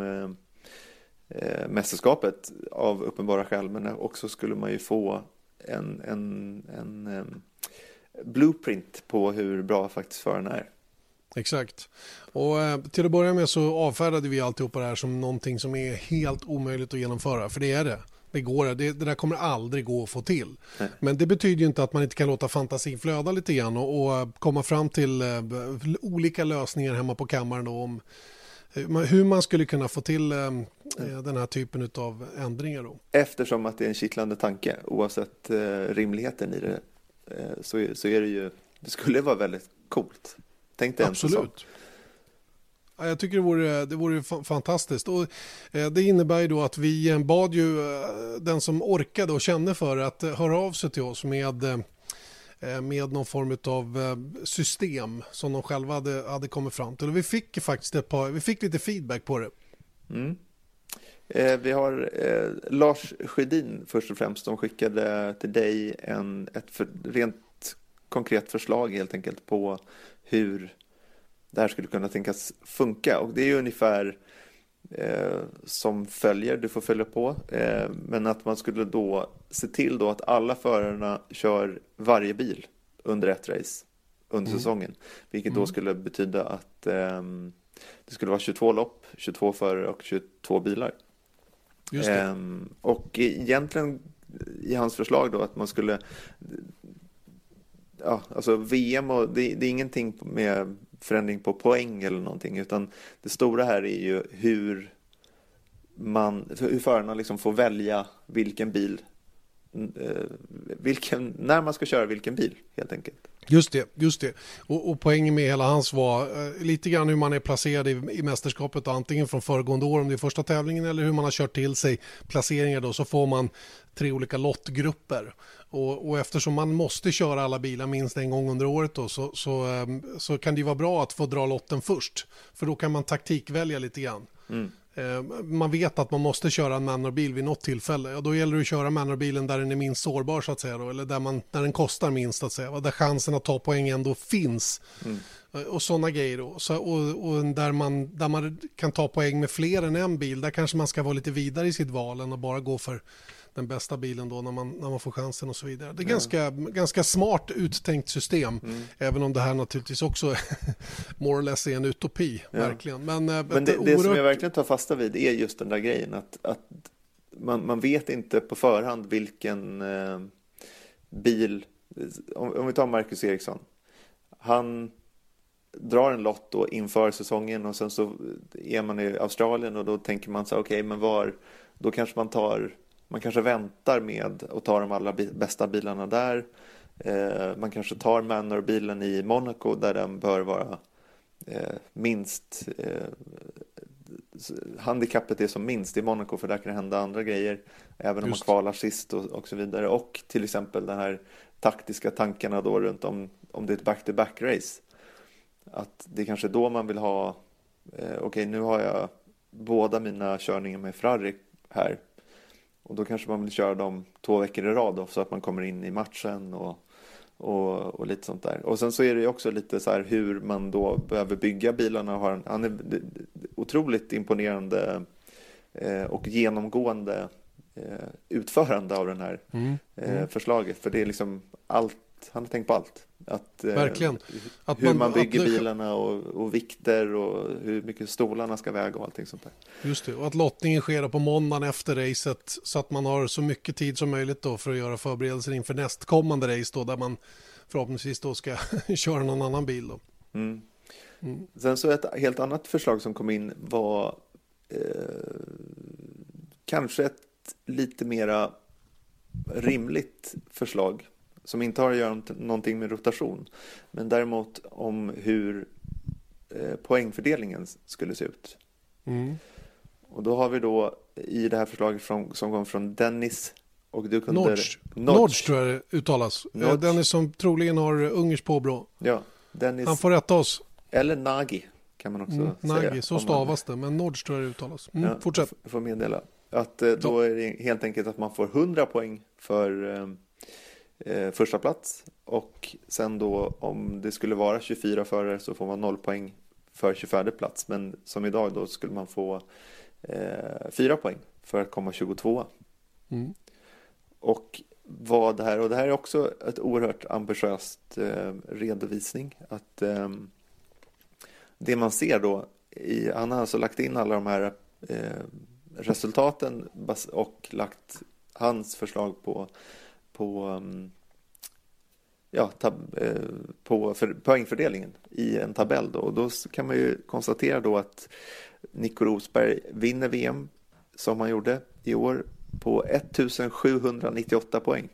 eh, mästerskapet av uppenbara skäl men också skulle man ju få en, en, en blueprint på hur bra faktiskt förarna är. Exakt. Och eh, till att börja med så avfärdade vi alltihopa det här som någonting som är helt omöjligt att genomföra, för det är det. Det går, det, det där kommer aldrig gå att få till. Nej. Men det betyder ju inte att man inte kan låta fantasin flöda lite grann och, och komma fram till uh, olika lösningar hemma på kammaren om uh, hur man skulle kunna få till uh, den här typen av ändringar. Då. Eftersom att det är en kittlande tanke oavsett rimligheten i det så, så är det ju, det skulle vara väldigt coolt. Tänk dig Absolut. Ja, jag tycker det vore, det vore fantastiskt. Och, eh, det innebär ju då att vi eh, bad ju eh, den som orkade och kände för att eh, höra av sig till oss med, eh, med någon form av eh, system som de själva hade, hade kommit fram till. Och vi fick faktiskt ett par, vi fick lite feedback på det. Mm. Vi har Lars Sjödin först och främst. De skickade till dig en, ett för, rent konkret förslag helt enkelt på hur det här skulle kunna tänkas funka. Och det är ungefär eh, som följer, du får följa på. Eh, men att man skulle då se till då att alla förarna kör varje bil under ett race under mm. säsongen. Vilket mm. då skulle betyda att eh, det skulle vara 22 lopp, 22 förare och 22 bilar. Eh, och egentligen i hans förslag då att man skulle ja, alltså VM och det, det, är ingenting med förändring på poäng eller någonting utan det stora här är ju hur man, hur förarna liksom får välja vilken bil vilken, när man ska köra vilken bil helt enkelt. Just det, just det. Och, och poängen med hela hans var eh, lite grann hur man är placerad i, i mästerskapet, antingen från föregående år om det är första tävlingen eller hur man har kört till sig placeringar då, så får man tre olika lottgrupper. Och, och, eftersom man måste köra alla bilar minst en gång under året då, så, så, ehm, så kan det vara bra att få dra lotten först. För då kan man taktikvälja lite grann. Mm. Ehm, man vet att man måste köra en Manor-bil vid något tillfälle. Och då gäller det att köra Manor-bilen där den är minst sårbar så att säga. Då, eller där, man, där den kostar minst så att säga. Där chansen att ta poäng ändå finns. Mm. Och sådana grejer då. Så, och, och, där, man, där man kan ta poäng med fler än en bil. Där kanske man ska vara lite vidare i sitt val än att bara gå för den bästa bilen då när man, när man får chansen och så vidare. Det är ja. ganska, ganska smart uttänkt system, mm. även om det här naturligtvis också more or less är en utopi, ja. verkligen. Men, eh, Men det, det som jag verkligen tar fasta vid är just den där grejen att, att man, man vet inte på förhand vilken eh, bil, om, om vi tar Marcus Eriksson, han drar en lott då inför säsongen och sen så är man i Australien och då tänker man så okej okay, men var, då kanske man tar man kanske väntar med att ta de allra bästa bilarna där. Eh, man kanske tar Manor-bilen i Monaco där den bör vara eh, minst eh, handikappet är som minst i Monaco för där kan det hända andra grejer även om Just. man kvalar sist och, och, så vidare och till exempel de här taktiska tankarna då runt om, om det är ett back-to-back race att det är kanske då man vill ha eh, okej okay, nu har jag båda mina körningar med Ferrari här och då kanske man vill köra dem två veckor i rad då, så att man kommer in i matchen och, och, och, lite sånt där. Och sen så är det ju också lite så här hur man då behöver bygga bilarna. Har en, han är otroligt imponerande eh, och genomgående eh, utförande av den här mm. Mm. Eh, förslaget. För det är liksom allt, han har tänkt på allt. Att, eh, Verkligen. Att hur man, man bygger att, bilarna och, och, vikter och hur mycket stolarna ska väga och allting sånt där. Just det, och att lottningen sker på måndagen efter racet så att man har så mycket tid som möjligt då för att göra förberedelser inför nästkommande race då där man förhoppningsvis då ska köra någon annan bil då. Mm. Mm. Sen så ett helt annat förslag som kom in var eh, kanske ett lite mera rimligt förslag som inte har att göra någonting med rotation. Men däremot om hur eh, poängfördelningen skulle se ut. Mm. Och då har vi då i det här förslaget från, som kom från Dennis och du kunde... Nodge. Nodge tror jag det uttalas. Eh, Nodge. Den är som troligen har ungerskt påbrå. Ja, Dennis. Han får rätta oss. Eller Nagi kan man också Mm, säga. Nagi, så man- stavas det. Men Nodge tror jag det uttalas. Mm, Ja, fortsätt. f- Får meddela. Att eh, då är det helt enkelt att man får 100 poäng för eh, första plats och sen då om det skulle vara 24 förare så får man 0 poäng för 24 plats. Men som idag då skulle man få eh, 4 poäng för att komma 22. Mm. Och vad det här, och det här är också ett oerhört ambitiöst eh, redovisning. Att eh, det man ser då, i, han har alltså lagt in alla de här eh, resultaten och lagt hans förslag på, på, um, ja, tab, eh, på för, poängfördelningen i en tabell. Då. Och då kan man ju konstatera då att Nico Rosberg vinner VM som han gjorde i år på 1798 poäng.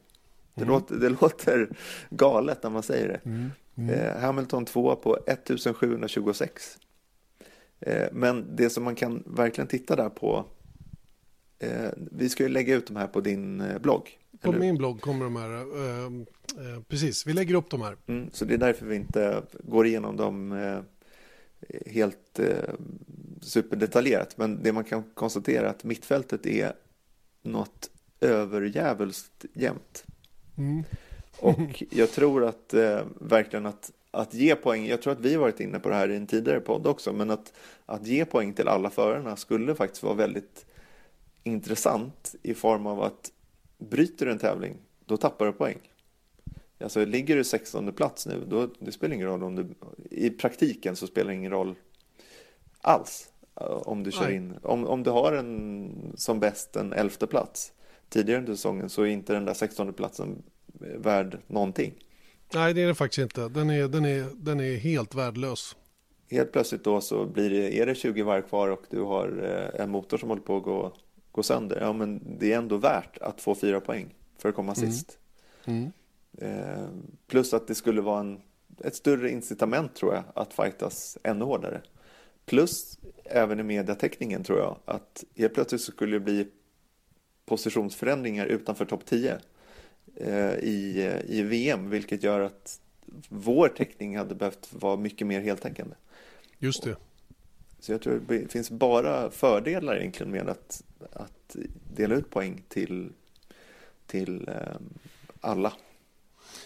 Det, låter, det låter galet när man säger det. Mm. Eh, Hamilton 2 på 1726. Eh, men det som man kan verkligen titta där på, vi ska ju lägga ut de här på din blogg. På eller min blogg kommer de här. eh, eh, precis, vi lägger upp de här. Mm, så det är därför vi inte går igenom dem eh, helt eh, superdetaljerat. Men det man kan konstatera är att mittfältet är något överjävulskt jämnt. Mm. Och jag tror att eh, verkligen att, att ge poäng, jag tror att vi varit inne på det här i en tidigare podd också, men att, att ge poäng till alla förarna skulle faktiskt vara väldigt intressant i form av att bryter du en tävling, då tappar du poäng. Alltså ligger du 16 plats nu, då det spelar ingen roll om du, i praktiken så spelar det ingen roll alls eh, om du kör Nej. in, om, om du har en som bäst en elfte plats tidigare under säsongen så är inte den där 16 platsen värd någonting. Nej, det är det faktiskt inte. Den är, den är, den är helt värdelös. Helt plötsligt då så blir det, är det 20 varv kvar och du har eh, en motor som håller på att gå, gå sönder. Ja, men det är ändå värt att få fyra poäng för att komma Mm. sist. Mm. Eh, plus att det skulle vara en, ett större incitament tror jag att fightas ännu hårdare. Plus även i mediateckningen tror jag att helt plötsligt så skulle det bli positionsförändringar utanför topp 10 eh, i, i VM vilket gör att vår teckning hade behövt vara mycket mer heltäckande. Just det. Så jag tror det finns bara fördelar egentligen med att, att dela ut poäng till, till ehm, alla.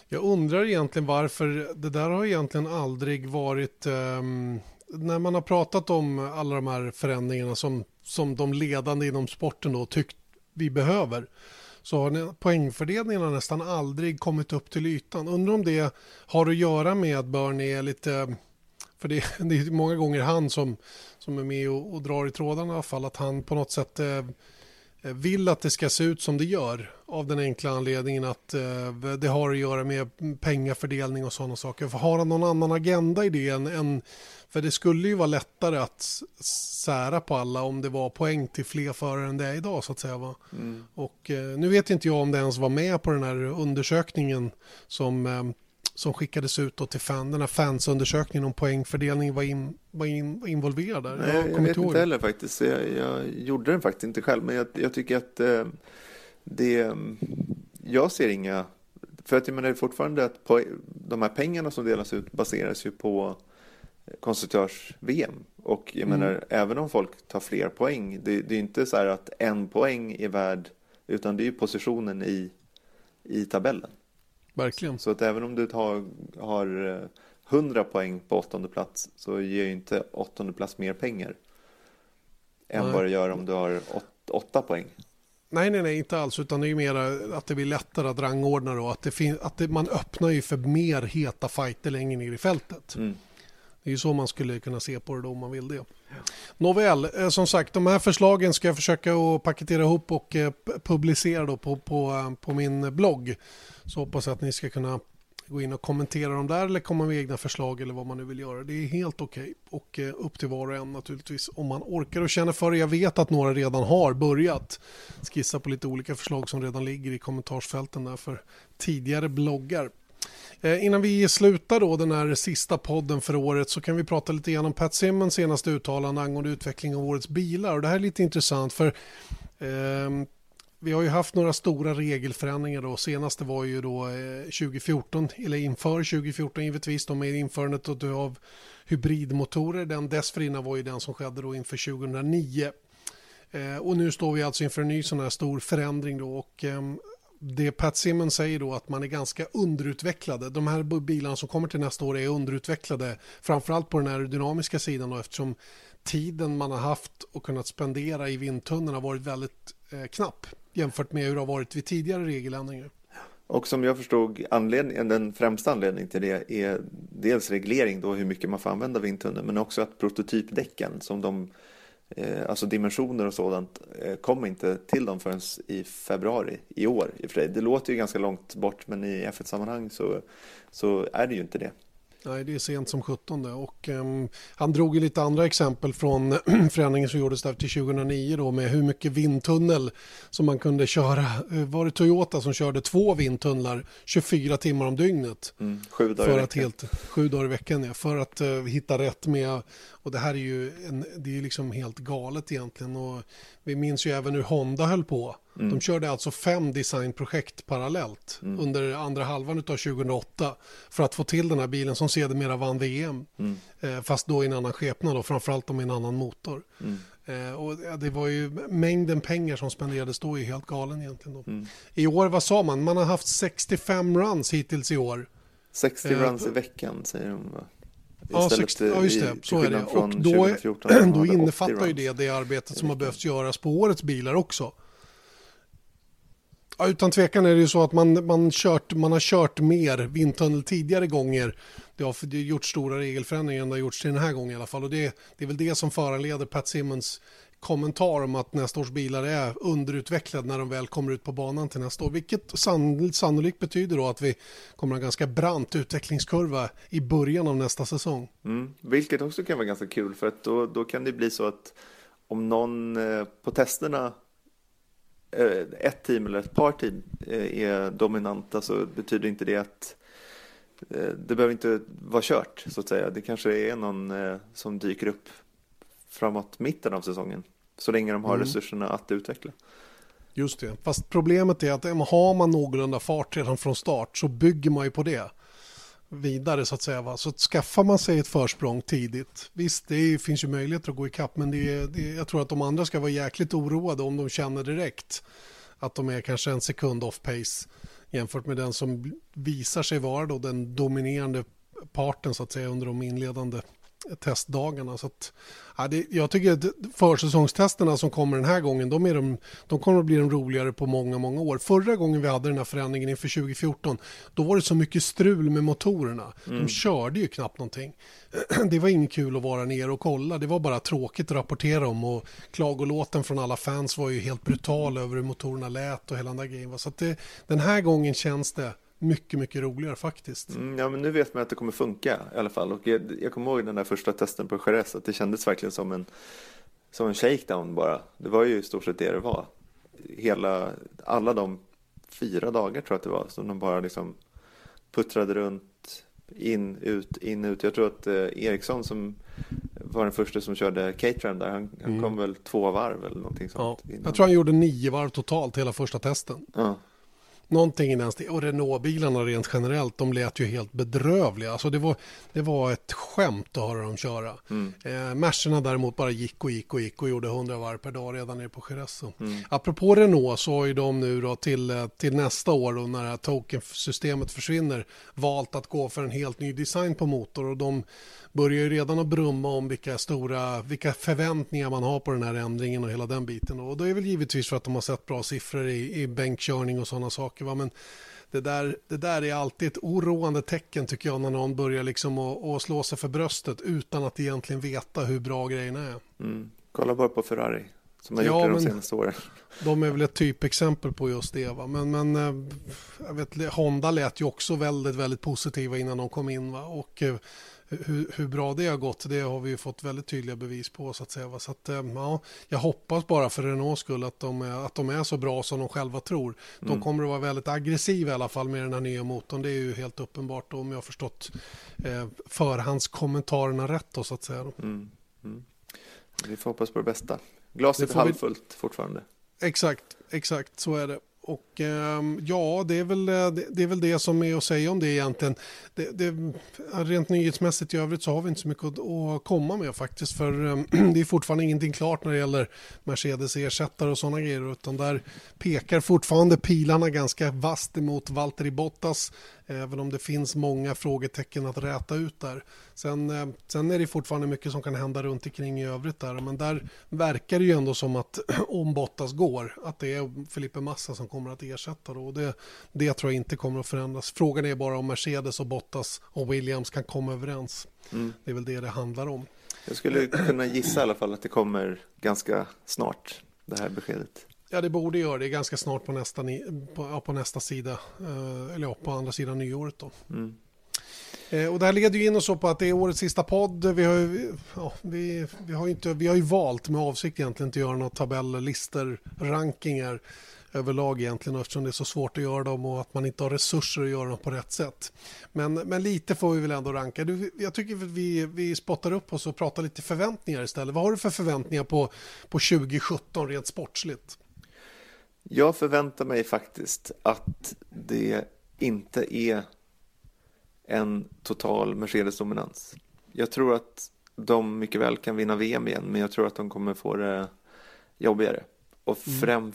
Jag undrar egentligen varför det där har egentligen aldrig varit ehm, när man har pratat om alla de här förändringarna som, som de ledande inom sporten då tyckt vi behöver så har poängfördelningen nästan aldrig kommit upp till ytan. Undrar om det har att göra med att Bernie är lite för det, det är många gånger han som, som är med och, och drar i trådarna i alla fall. Att han på något sätt eh, vill att det ska se ut som det gör. Av den enkla anledningen att eh, det har att göra med pengafördelning och sådana saker. För har han någon annan agenda i det än, än för det skulle ju vara lättare att sära på alla om det var poäng till fler förare än det är idag så att säga. Va? Och eh, nu vet inte jag om det ens var med på den här undersökningen som, eh, som skickades ut till fan, den här fansundersökningen om poängfördelning var, in, var, in, var involverad där. Nej, jag, kommer vet ihåg. inte heller faktiskt. Jag, jag gjorde den faktiskt inte själv. Men jag, jag tycker att eh, det... Jag ser inga... För att jag menar fortfarande att på, de här pengarna som delas ut baseras ju på konstruktörs-VM. Och jag Mm. menar, även om folk tar fler poäng, det, det är ju inte så här att en poäng är värd, utan det är ju positionen i, i tabellen. Verkligen. Så att även om du har, har eh, 100 poäng på åttonde plats så ger ju inte åttonde plats mer pengar än Nej. vad det gör om du har åt, åtta poäng. Nej, nej, nej, inte alls. Utan det är ju mer att det blir lättare att rangordna då. Att, det fin- att det, man öppnar ju för mer heta fighter längre ner i fältet. Mm. Det är ju så man skulle kunna se på det då om man vill det. Nåväl, eh, som sagt, de här förslagen ska jag försöka att paketera ihop och eh, publicera då på, på, eh, på min blogg. Så hoppas jag att ni ska kunna gå in och kommentera dem där eller komma med egna förslag eller vad man nu vill göra. Det är helt okej och upp till var och en naturligtvis om man orkar och känner för det. Jag vet att några redan har börjat skissa på lite olika förslag som redan ligger i kommentarsfälten där för tidigare bloggar. Eh, innan vi slutar då den här sista podden för året så kan vi prata lite grann om Pat Simmons senaste uttalande angående utveckling av årets bilar. Och det här är lite intressant för eh, vi har ju haft några stora regelförändringar då. Senaste var ju då eh, 2014, eller inför 2014 givetvis, då med införandet av hybridmotorer. Den dessförinnan var ju den som skedde då inför 2009. Eh, och nu står vi alltså inför en ny sån här stor förändring då och eh, det Pat Simmons säger då att man är ganska underutvecklade. De här bilarna som kommer till nästa år är underutvecklade, framförallt på den aerodynamiska sidan då, eftersom tiden man har haft och kunnat spendera i vindtunneln har varit väldigt eh, knapp jämfört med hur det har varit vid tidigare regeländringar. Och som jag förstod anledningen, den främsta anledningen till det är dels reglering då hur mycket man får använda vindtunneln men också att prototypdäcken som de Eh, alltså dimensioner och sådant kom kommer inte till dem förrän i februari i år. I för Det låter ju ganska långt bort men i F1-sammanhang så, så är det ju inte det. Nej, det är sent som 17 och um, han drog ju lite andra exempel från förändringen som gjordes där till 2009 då med hur mycket vindtunnel som man kunde köra. Eh, var det Toyota som körde två vindtunnlar 24 timmar om dygnet? Mm, sju dagar för i att helt, Sju dagar i veckan, ja, för att uh, hitta rätt med och det här är ju en, det är liksom helt galet egentligen och vi minns ju även hur Honda höll på. Mm. De körde alltså fem designprojekt parallellt mm. under andra halvan av 2008 för att få till den här bilen som sedermera vann VM. Mm. Eh, fast då i en annan skepnad och framförallt med en annan motor. Mm. Eh, och det var ju mängden pengar som spenderades då är helt galen egentligen. Mm. I år, vad sa man? Man har haft 65 runs hittills i år. 60 eh, runs i veckan säger de va? Ja, 60, ja, just det. Så är det. Och då, 2014, då innefattar ju det det arbetet som har behövt göras på årets bilar också. Ja, utan tvekan är det ju så att man, man, kört, man har kört mer vindtunnel tidigare gånger. Det har, det har gjort stora regelförändringar än det har gjorts till den här gången i alla fall. Och det, det är väl det som föranleder Pat Simmons kommentar om att nästa års bilar är underutvecklade när de väl kommer ut på banan till nästa år. Vilket sannolikt betyder då att vi kommer ha en ganska brant utvecklingskurva i början av nästa säsong. Mm, vilket också kan vara ganska kul för att då, då kan det bli så att om någon eh, på testerna ett team eller ett par team eh, är dominanta så betyder inte det att det behöver inte vara kört så att säga. Det kanske är någon som dyker upp framåt mitten av säsongen. Så länge de har mm. resurserna att utveckla. Just det, fast problemet är att har man någorlunda fart redan från start så bygger man ju på det vidare så att säga. Va? Så skaffar man sig ett försprång tidigt, visst det finns ju möjligheter att gå ikapp men det, det, jag tror att de andra ska vara jäkligt oroade om de känner direkt att de är kanske en sekund off pace jämfört med den som visar sig vara då den dominerande parten så att säga under de inledande testdagarna. Så att, ja, det, jag tycker att försäsongstesterna som kommer den här gången, de, är de, de kommer att bli de roligare på många, många år. Förra gången vi hade den här förändringen inför 2014, då var det så mycket strul med motorerna. Mm. De körde ju knappt någonting. Det var inget kul att vara nere och kolla, det var bara tråkigt att rapportera om och klagolåten från alla fans var ju helt brutal över hur motorerna lät och hela den där grejen. Så att det, den här gången känns det mycket, mycket roligare faktiskt. Mm, ja, men nu vet man att det kommer funka i alla fall. Och jag, jag kommer ihåg den där första testen på Jerez, att det kändes verkligen som en, som en shakedown bara. Det var ju i stort sett det det var. Hela, alla de fyra dagar tror jag att det var, som de bara liksom puttrade runt, in, ut, in, ut. Jag tror att eh, Eriksson som var den första som körde Caterham där, han, han mm. kom väl två varv eller någonting sånt. Ja. Jag tror han gjorde nio varv totalt hela första testen. Ja. Någonting i den stilen. Och Renault-bilarna rent generellt, de lät ju helt bedrövliga. Alltså det var, det var ett skämt att höra dem köra. Mm. Eh, Mercerna däremot bara gick och gick och gick och gjorde 100 varv per dag redan nere på Jerez. Mm. Apropå Renault så har ju de nu då till, eh, till nästa år då när det här token-systemet försvinner valt att gå för en helt ny design på motor och de börjar ju redan att brumma om vilka stora, vilka förväntningar man har på den här ändringen och hela den biten. Och då är väl givetvis för att de har sett bra siffror i, i bänkkörning och sådana saker. Va? Men det där, det där är alltid ett oroande tecken tycker jag när någon börjar liksom att, slå sig för bröstet utan att egentligen veta hur bra grejerna är. Mm. Kolla bara på Ferrari som har ja, gjort det de senaste åren. De är väl ett typexempel på just det. Va? Men, men eh, jag vet, Honda lät ju också väldigt, väldigt positiva innan de kom in. Va? Och eh, hur, hur, bra det har gått, det har vi ju fått väldigt tydliga bevis på så att säga. Så att, eh, ja, jag hoppas bara för Renaults skull att de, är, att de är så bra som de själva tror. De mm. kommer att vara väldigt aggressiva i alla fall med den här nya motorn. Det är ju helt uppenbart om jag har förstått eh, förhandskommentarerna rätt då så att säga. Mm. Mm. Vi får hoppas på det bästa. Glaset är halvfullt vi... fortfarande. Exakt, exakt så är det. Och ehm, ja, det är, väl, eh, det, är väl det som är att säga om det egentligen. Det, det, rent nyhetsmässigt i övrigt så har vi inte så mycket att, att komma med faktiskt. För ehm, det är fortfarande ingenting klart när det gäller Mercedes ersättare och sådana grejer. Utan där pekar fortfarande pilarna ganska vasst emot Valtteri Bottas. Även om det finns många frågetecken att räta ut där. Sen, eh, sen är det fortfarande mycket som kan hända runt omkring i övrigt där. Men där verkar det ju ändå som att om Bottas går, att det är Felipe Massa som kommer att ersätta. Då. Och det, det tror jag inte kommer att förändras. Frågan är bara om Mercedes och Bottas och Williams kan komma överens. Mm. Det är väl det det handlar om. Jag skulle kunna gissa i alla fall att det kommer ganska snart, det här beskedet. Ja, det borde göra det ganska snart på nästa, på, på nästa sida. Eh, eller ja, på andra sidan nyåret då. Mm. Eh, och det här leder ju in oss på att det är årets sista podd. Vi har, ju, ja, vi, vi, har inte, vi har ju valt med avsikt egentligen att göra några tabeller, listor, rankingar överlag egentligen eftersom det är så svårt att göra dem och att man inte har resurser att göra dem på rätt sätt. Men, men lite får vi väl ändå ranka. Du, jag tycker att vi, vi spottar upp oss och pratar lite förväntningar istället. Vad har du för förväntningar på, på 2017 rent sportsligt? Jag förväntar mig faktiskt att det inte är en total Mercedes-dominans. Jag tror att de mycket väl kan vinna VM igen, men jag tror att de kommer få det jobbigare. Och mm.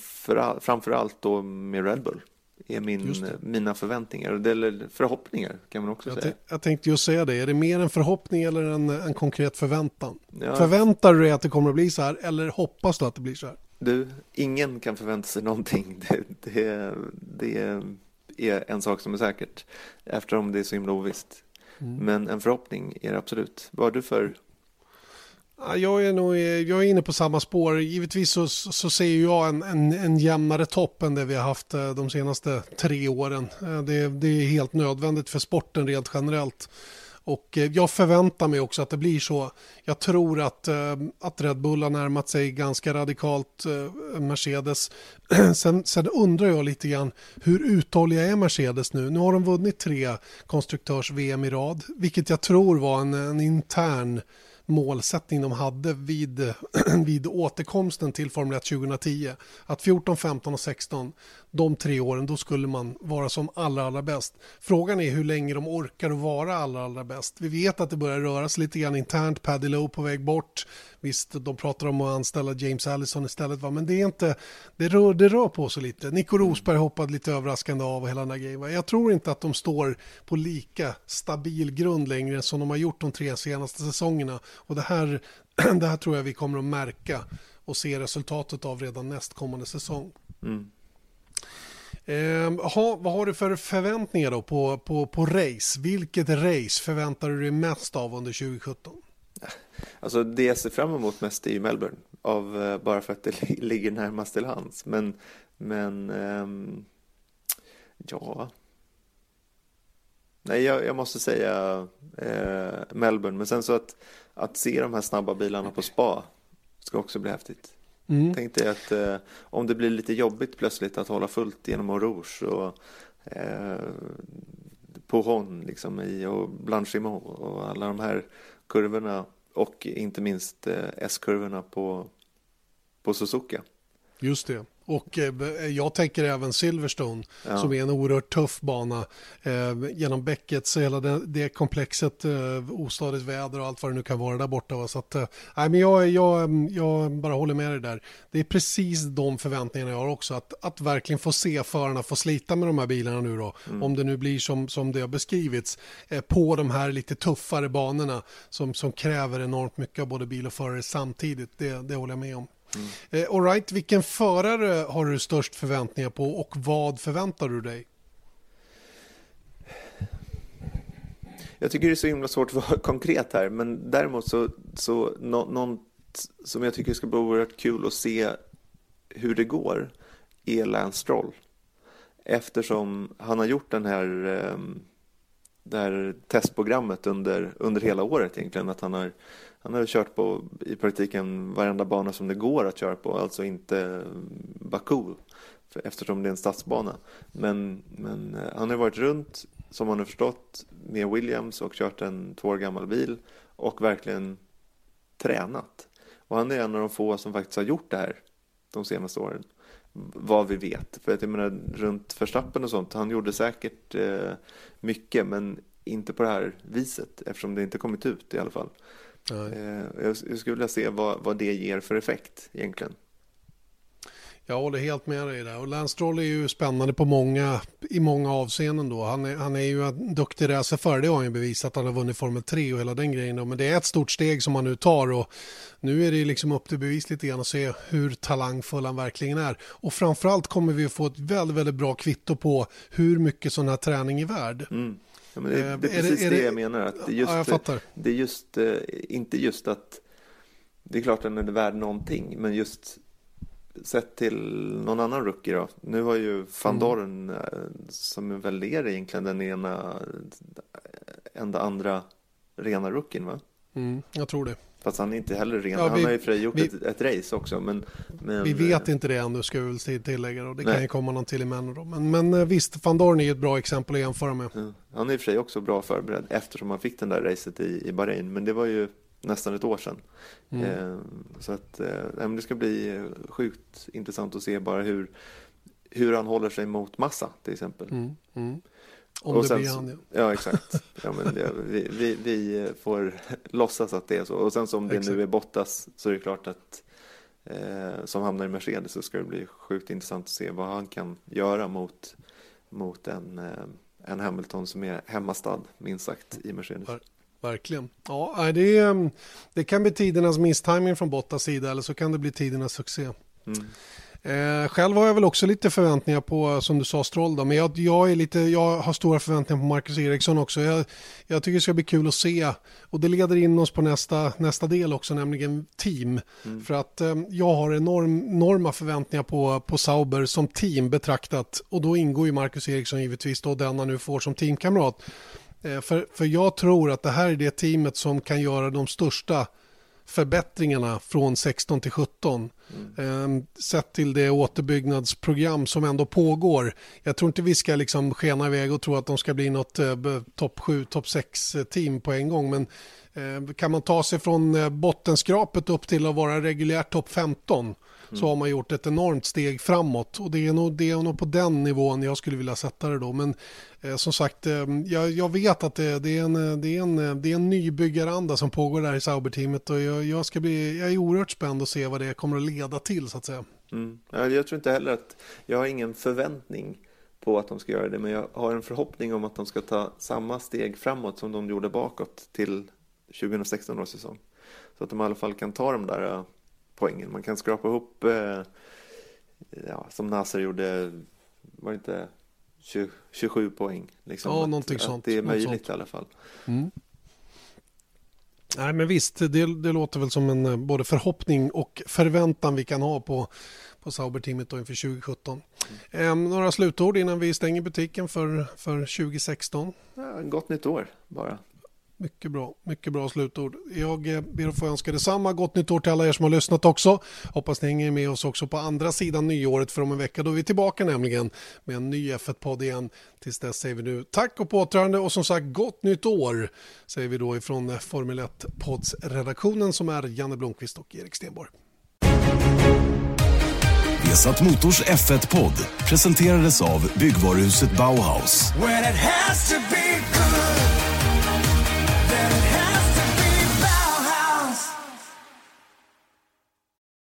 framför, allt då med Red Bull är min, mina förväntningar, eller förhoppningar kan man också jag säga. Jag tänkte just säga det, är det mer en förhoppning eller en, en konkret förväntan? Ja. Förväntar du dig att det kommer att bli så här eller hoppas du att det blir så här? Du, ingen kan förvänta sig någonting. Det, det, det är en sak som är säkert eftersom det är så himla ovisst. Mm. Men en förhoppning är det absolut. Vad har du för jag är nog jag är inne på samma spår. Givetvis så, så ser jag en, en, en jämnare topp än det vi har haft eh, de senaste tre åren. Eh, det, det är helt nödvändigt för sporten rent generellt. Och eh, jag förväntar mig också att det blir så. Jag tror att, eh, att Red Bull har närmat sig ganska radikalt eh, Mercedes. Sen, sen undrar jag lite grann hur uthålliga är Mercedes nu? Nu har de vunnit tre konstruktörs-VM i rad, vilket jag tror var en, en intern målsättning de hade vid, vid återkomsten till Formel 1 2010. Att 14, 15 och 16, de tre åren, då skulle man vara som allra, allra bäst. Frågan är hur länge de orkar att vara allra, allra bäst. Vi vet att det börjar röra sig lite grann internt, Paddy Lowe på väg bort. Visst, de pratar om att anställa James Allison istället, va? men det är inte, det rör, det rör på sig lite. Nico Rosberg hoppade lite överraskande av och hela den här grejen. Va? Jag tror inte att de står på lika stabil grund längre som de har gjort de tre senaste säsongerna. Och det här, det här tror jag vi kommer att märka och se resultatet av redan nästkommande säsong. Mm. Eh, ha, vad har du för förväntningar då på, på, på race? Vilket race förväntar du dig mest av under 2017? Alltså det jag ser fram emot mest är ju Melbourne. Av, eh, bara för att det ligger närmast till hands. Men, men um, ja. Nej, jag, jag måste säga eh, Melbourne. Men sen så att, att se de här snabba bilarna på spa ska också bli häftigt. Mm. Tänk dig att eh, om det blir lite jobbigt plötsligt att hålla fullt genom Rouge och eh, Pohon liksom i och Blanchimont och alla de här kurvorna och inte minst eh, S-kurvorna på, på Suzuka. Just det. Och eh, jag tänker även Silverstone ja. som är en oerhört tuff bana eh, genom bäcket så hela det, det komplexet eh, ostadigt väder och allt vad det nu kan vara där borta. Så att, eh, men jag, jag, jag bara håller med dig där. Det är precis de förväntningarna jag har också att, att verkligen få se förarna få slita med de här bilarna nu då mm. om det nu blir som, som det har beskrivits eh, på de här lite tuffare banorna som, som kräver enormt mycket av både bil och förare samtidigt. Det, det håller jag med om. Mm. Eh, All right, vilken förare har du störst förväntningar på och vad förväntar du dig? Jag tycker det är så himla svårt att vara konkret här, men däremot så, så något som jag tycker ska bli oerhört kul att se hur det går är Lance Stroll. Eftersom han har gjort den här ehm, det här testprogrammet under, under hela året egentligen. Att han har, han har kört på i praktiken varenda bana som det går att köra på, alltså inte Baku eftersom det är en stadsbana. Men, men eh, han har varit runt, som man har förstått, med Williams och kört en två år gammal bil och verkligen tränat. Och han är en av de få som faktiskt har gjort det här de senaste åren. Vad vi vet. För att jag menar runt Verstappen och sånt, han gjorde säkert eh, mycket men inte på det här viset eftersom det inte kommit ut i alla fall. Eh, jag, jag skulle vilja se vad, vad det ger för effekt egentligen. Jag håller helt med dig där. Och Lance Stroll är ju spännande på många, i många avseenden då. Han är, han är ju en duktig racerförare, det har han ju bevisat. Han har vunnit Formel 3 och hela den grejen. Då. Men det är ett stort steg som han nu tar och nu är det liksom upp till bevis lite grann att se hur talangfull han verkligen är. Och framförallt kommer vi att få ett väldigt, väldigt bra kvitto på hur mycket sån här träning är värd. Mm. Ja, det, det, är precis är det, är det, jag menar. Att det är just, ja, jag fattar. Det är just, eh, inte just att det är klart att den är värd någonting, men just sett till någon annan rookie då. Nu har ju van Dorn, mm. som väl är egentligen den ena, enda andra rena rookien va? Mm, jag tror det. Fast han är inte heller ren. Ja, vi, han har ju för gjort vi, ett, ett, race också. Men, men, vi vet inte det ännu ska vi väl tillägga. Då. Det nej. kan ju komma någon till i då. Men, men eh, visst, van Dorn är ett bra exempel att jämföra med. Ja, han är i och för sig också bra förberedd eftersom han fick den där racet i, i Bahrain. Men det var ju nästan ett år sedan. Mm. Eh, så att eh, det ska bli sjukt intressant att se bara hur, hur han håller sig mot massa till exempel. Mm. Mm. Om och det sen, blir han ja. Ja exakt. Ja, men det, vi, vi, vi, får låtsas att det är så. Och sen som det exakt. nu är Bottas så är det klart att eh, som hamnar i Mercedes så ska det bli sjukt intressant att se vad han kan göra mot, mot en, eh, en Hamilton som är hemmastad minst sagt i Mercedes. Verkligen. Ja, det, mm, det kan bli tidernas misstiming från Bottas sida eller så kan det bli tidernas succé. Mm. Eh, själv har jag väl också lite förväntningar på, som du sa, Stroll. Då, men jag, jag, är lite, jag har stora förväntningar på Marcus Eriksson också. Jag, jag, tycker det ska bli kul att se. Och det leder in oss på nästa, nästa del också, nämligen team. Mm. För att eh, jag har enorm, enorma förväntningar på, på Sauber som team betraktat. Och då ingår ju Marcus Eriksson givetvis då den han nu får som teamkamrat. Eh, för, för jag tror att det här är det teamet som kan göra de största förbättringarna från 16 till 17. Mm. Eh, sett till det återbyggnadsprogram som ändå pågår. Jag tror inte vi ska liksom skena iväg och tro att de ska bli något eh, topp 7, topp 6 team på en gång. Men eh, kan man ta sig från eh, bottenskrapet upp till att vara reguljärt topp 15 så har man gjort ett enormt steg framåt och det är nog, det är nog på den nivån jag skulle vilja sätta det då. Men eh, som sagt, eh, jag, jag, vet att det, det, är en, eh, det, är en, eh, det är en nybyggaranda som pågår där i Sauber-teamet och jag, jag, ska bli, jag är oerhört spänd att se vad det kommer att leda till så att säga. Mm. Jag tror inte heller att, jag har ingen förväntning på att de ska göra det, men jag har en förhoppning om att de ska ta samma steg framåt som de gjorde bakåt till 2016 års säsong. Så att de i alla fall kan ta de där eh, poängen. Man kan skrapa ihop, eh, ja, som Nasser gjorde, var det inte 20, 27 poäng? Liksom, ja, någonting att, sånt. Att det är möjligt i alla fall. Mm. Nej, men visst, det, det låter väl som en eh, både förhoppning och förväntan vi kan ha på, på Sauber-teamet inför 2017. Mm. Eh, några slutord innan vi stänger butiken för, för 2016? Ja, gott nytt år bara. Mycket bra, mycket bra slutord. Jag eh, ber att få önska detsamma. Gott nytt år till alla er som har lyssnat också. Hoppas ni hänger med oss också på andra sidan nyåret för om en vecka. Då är vi tillbaka nämligen med en ny F1-podd igen. Tills dess säger vi nu tack och påtrörande och som sagt gott nytt år säger vi då ifrån eh, Formel 1-poddsredaktionen som är Janne Blomqvist och Erik Stenborg. Vesat Motors F1-podd presenterades av byggvaruhuset Bauhaus.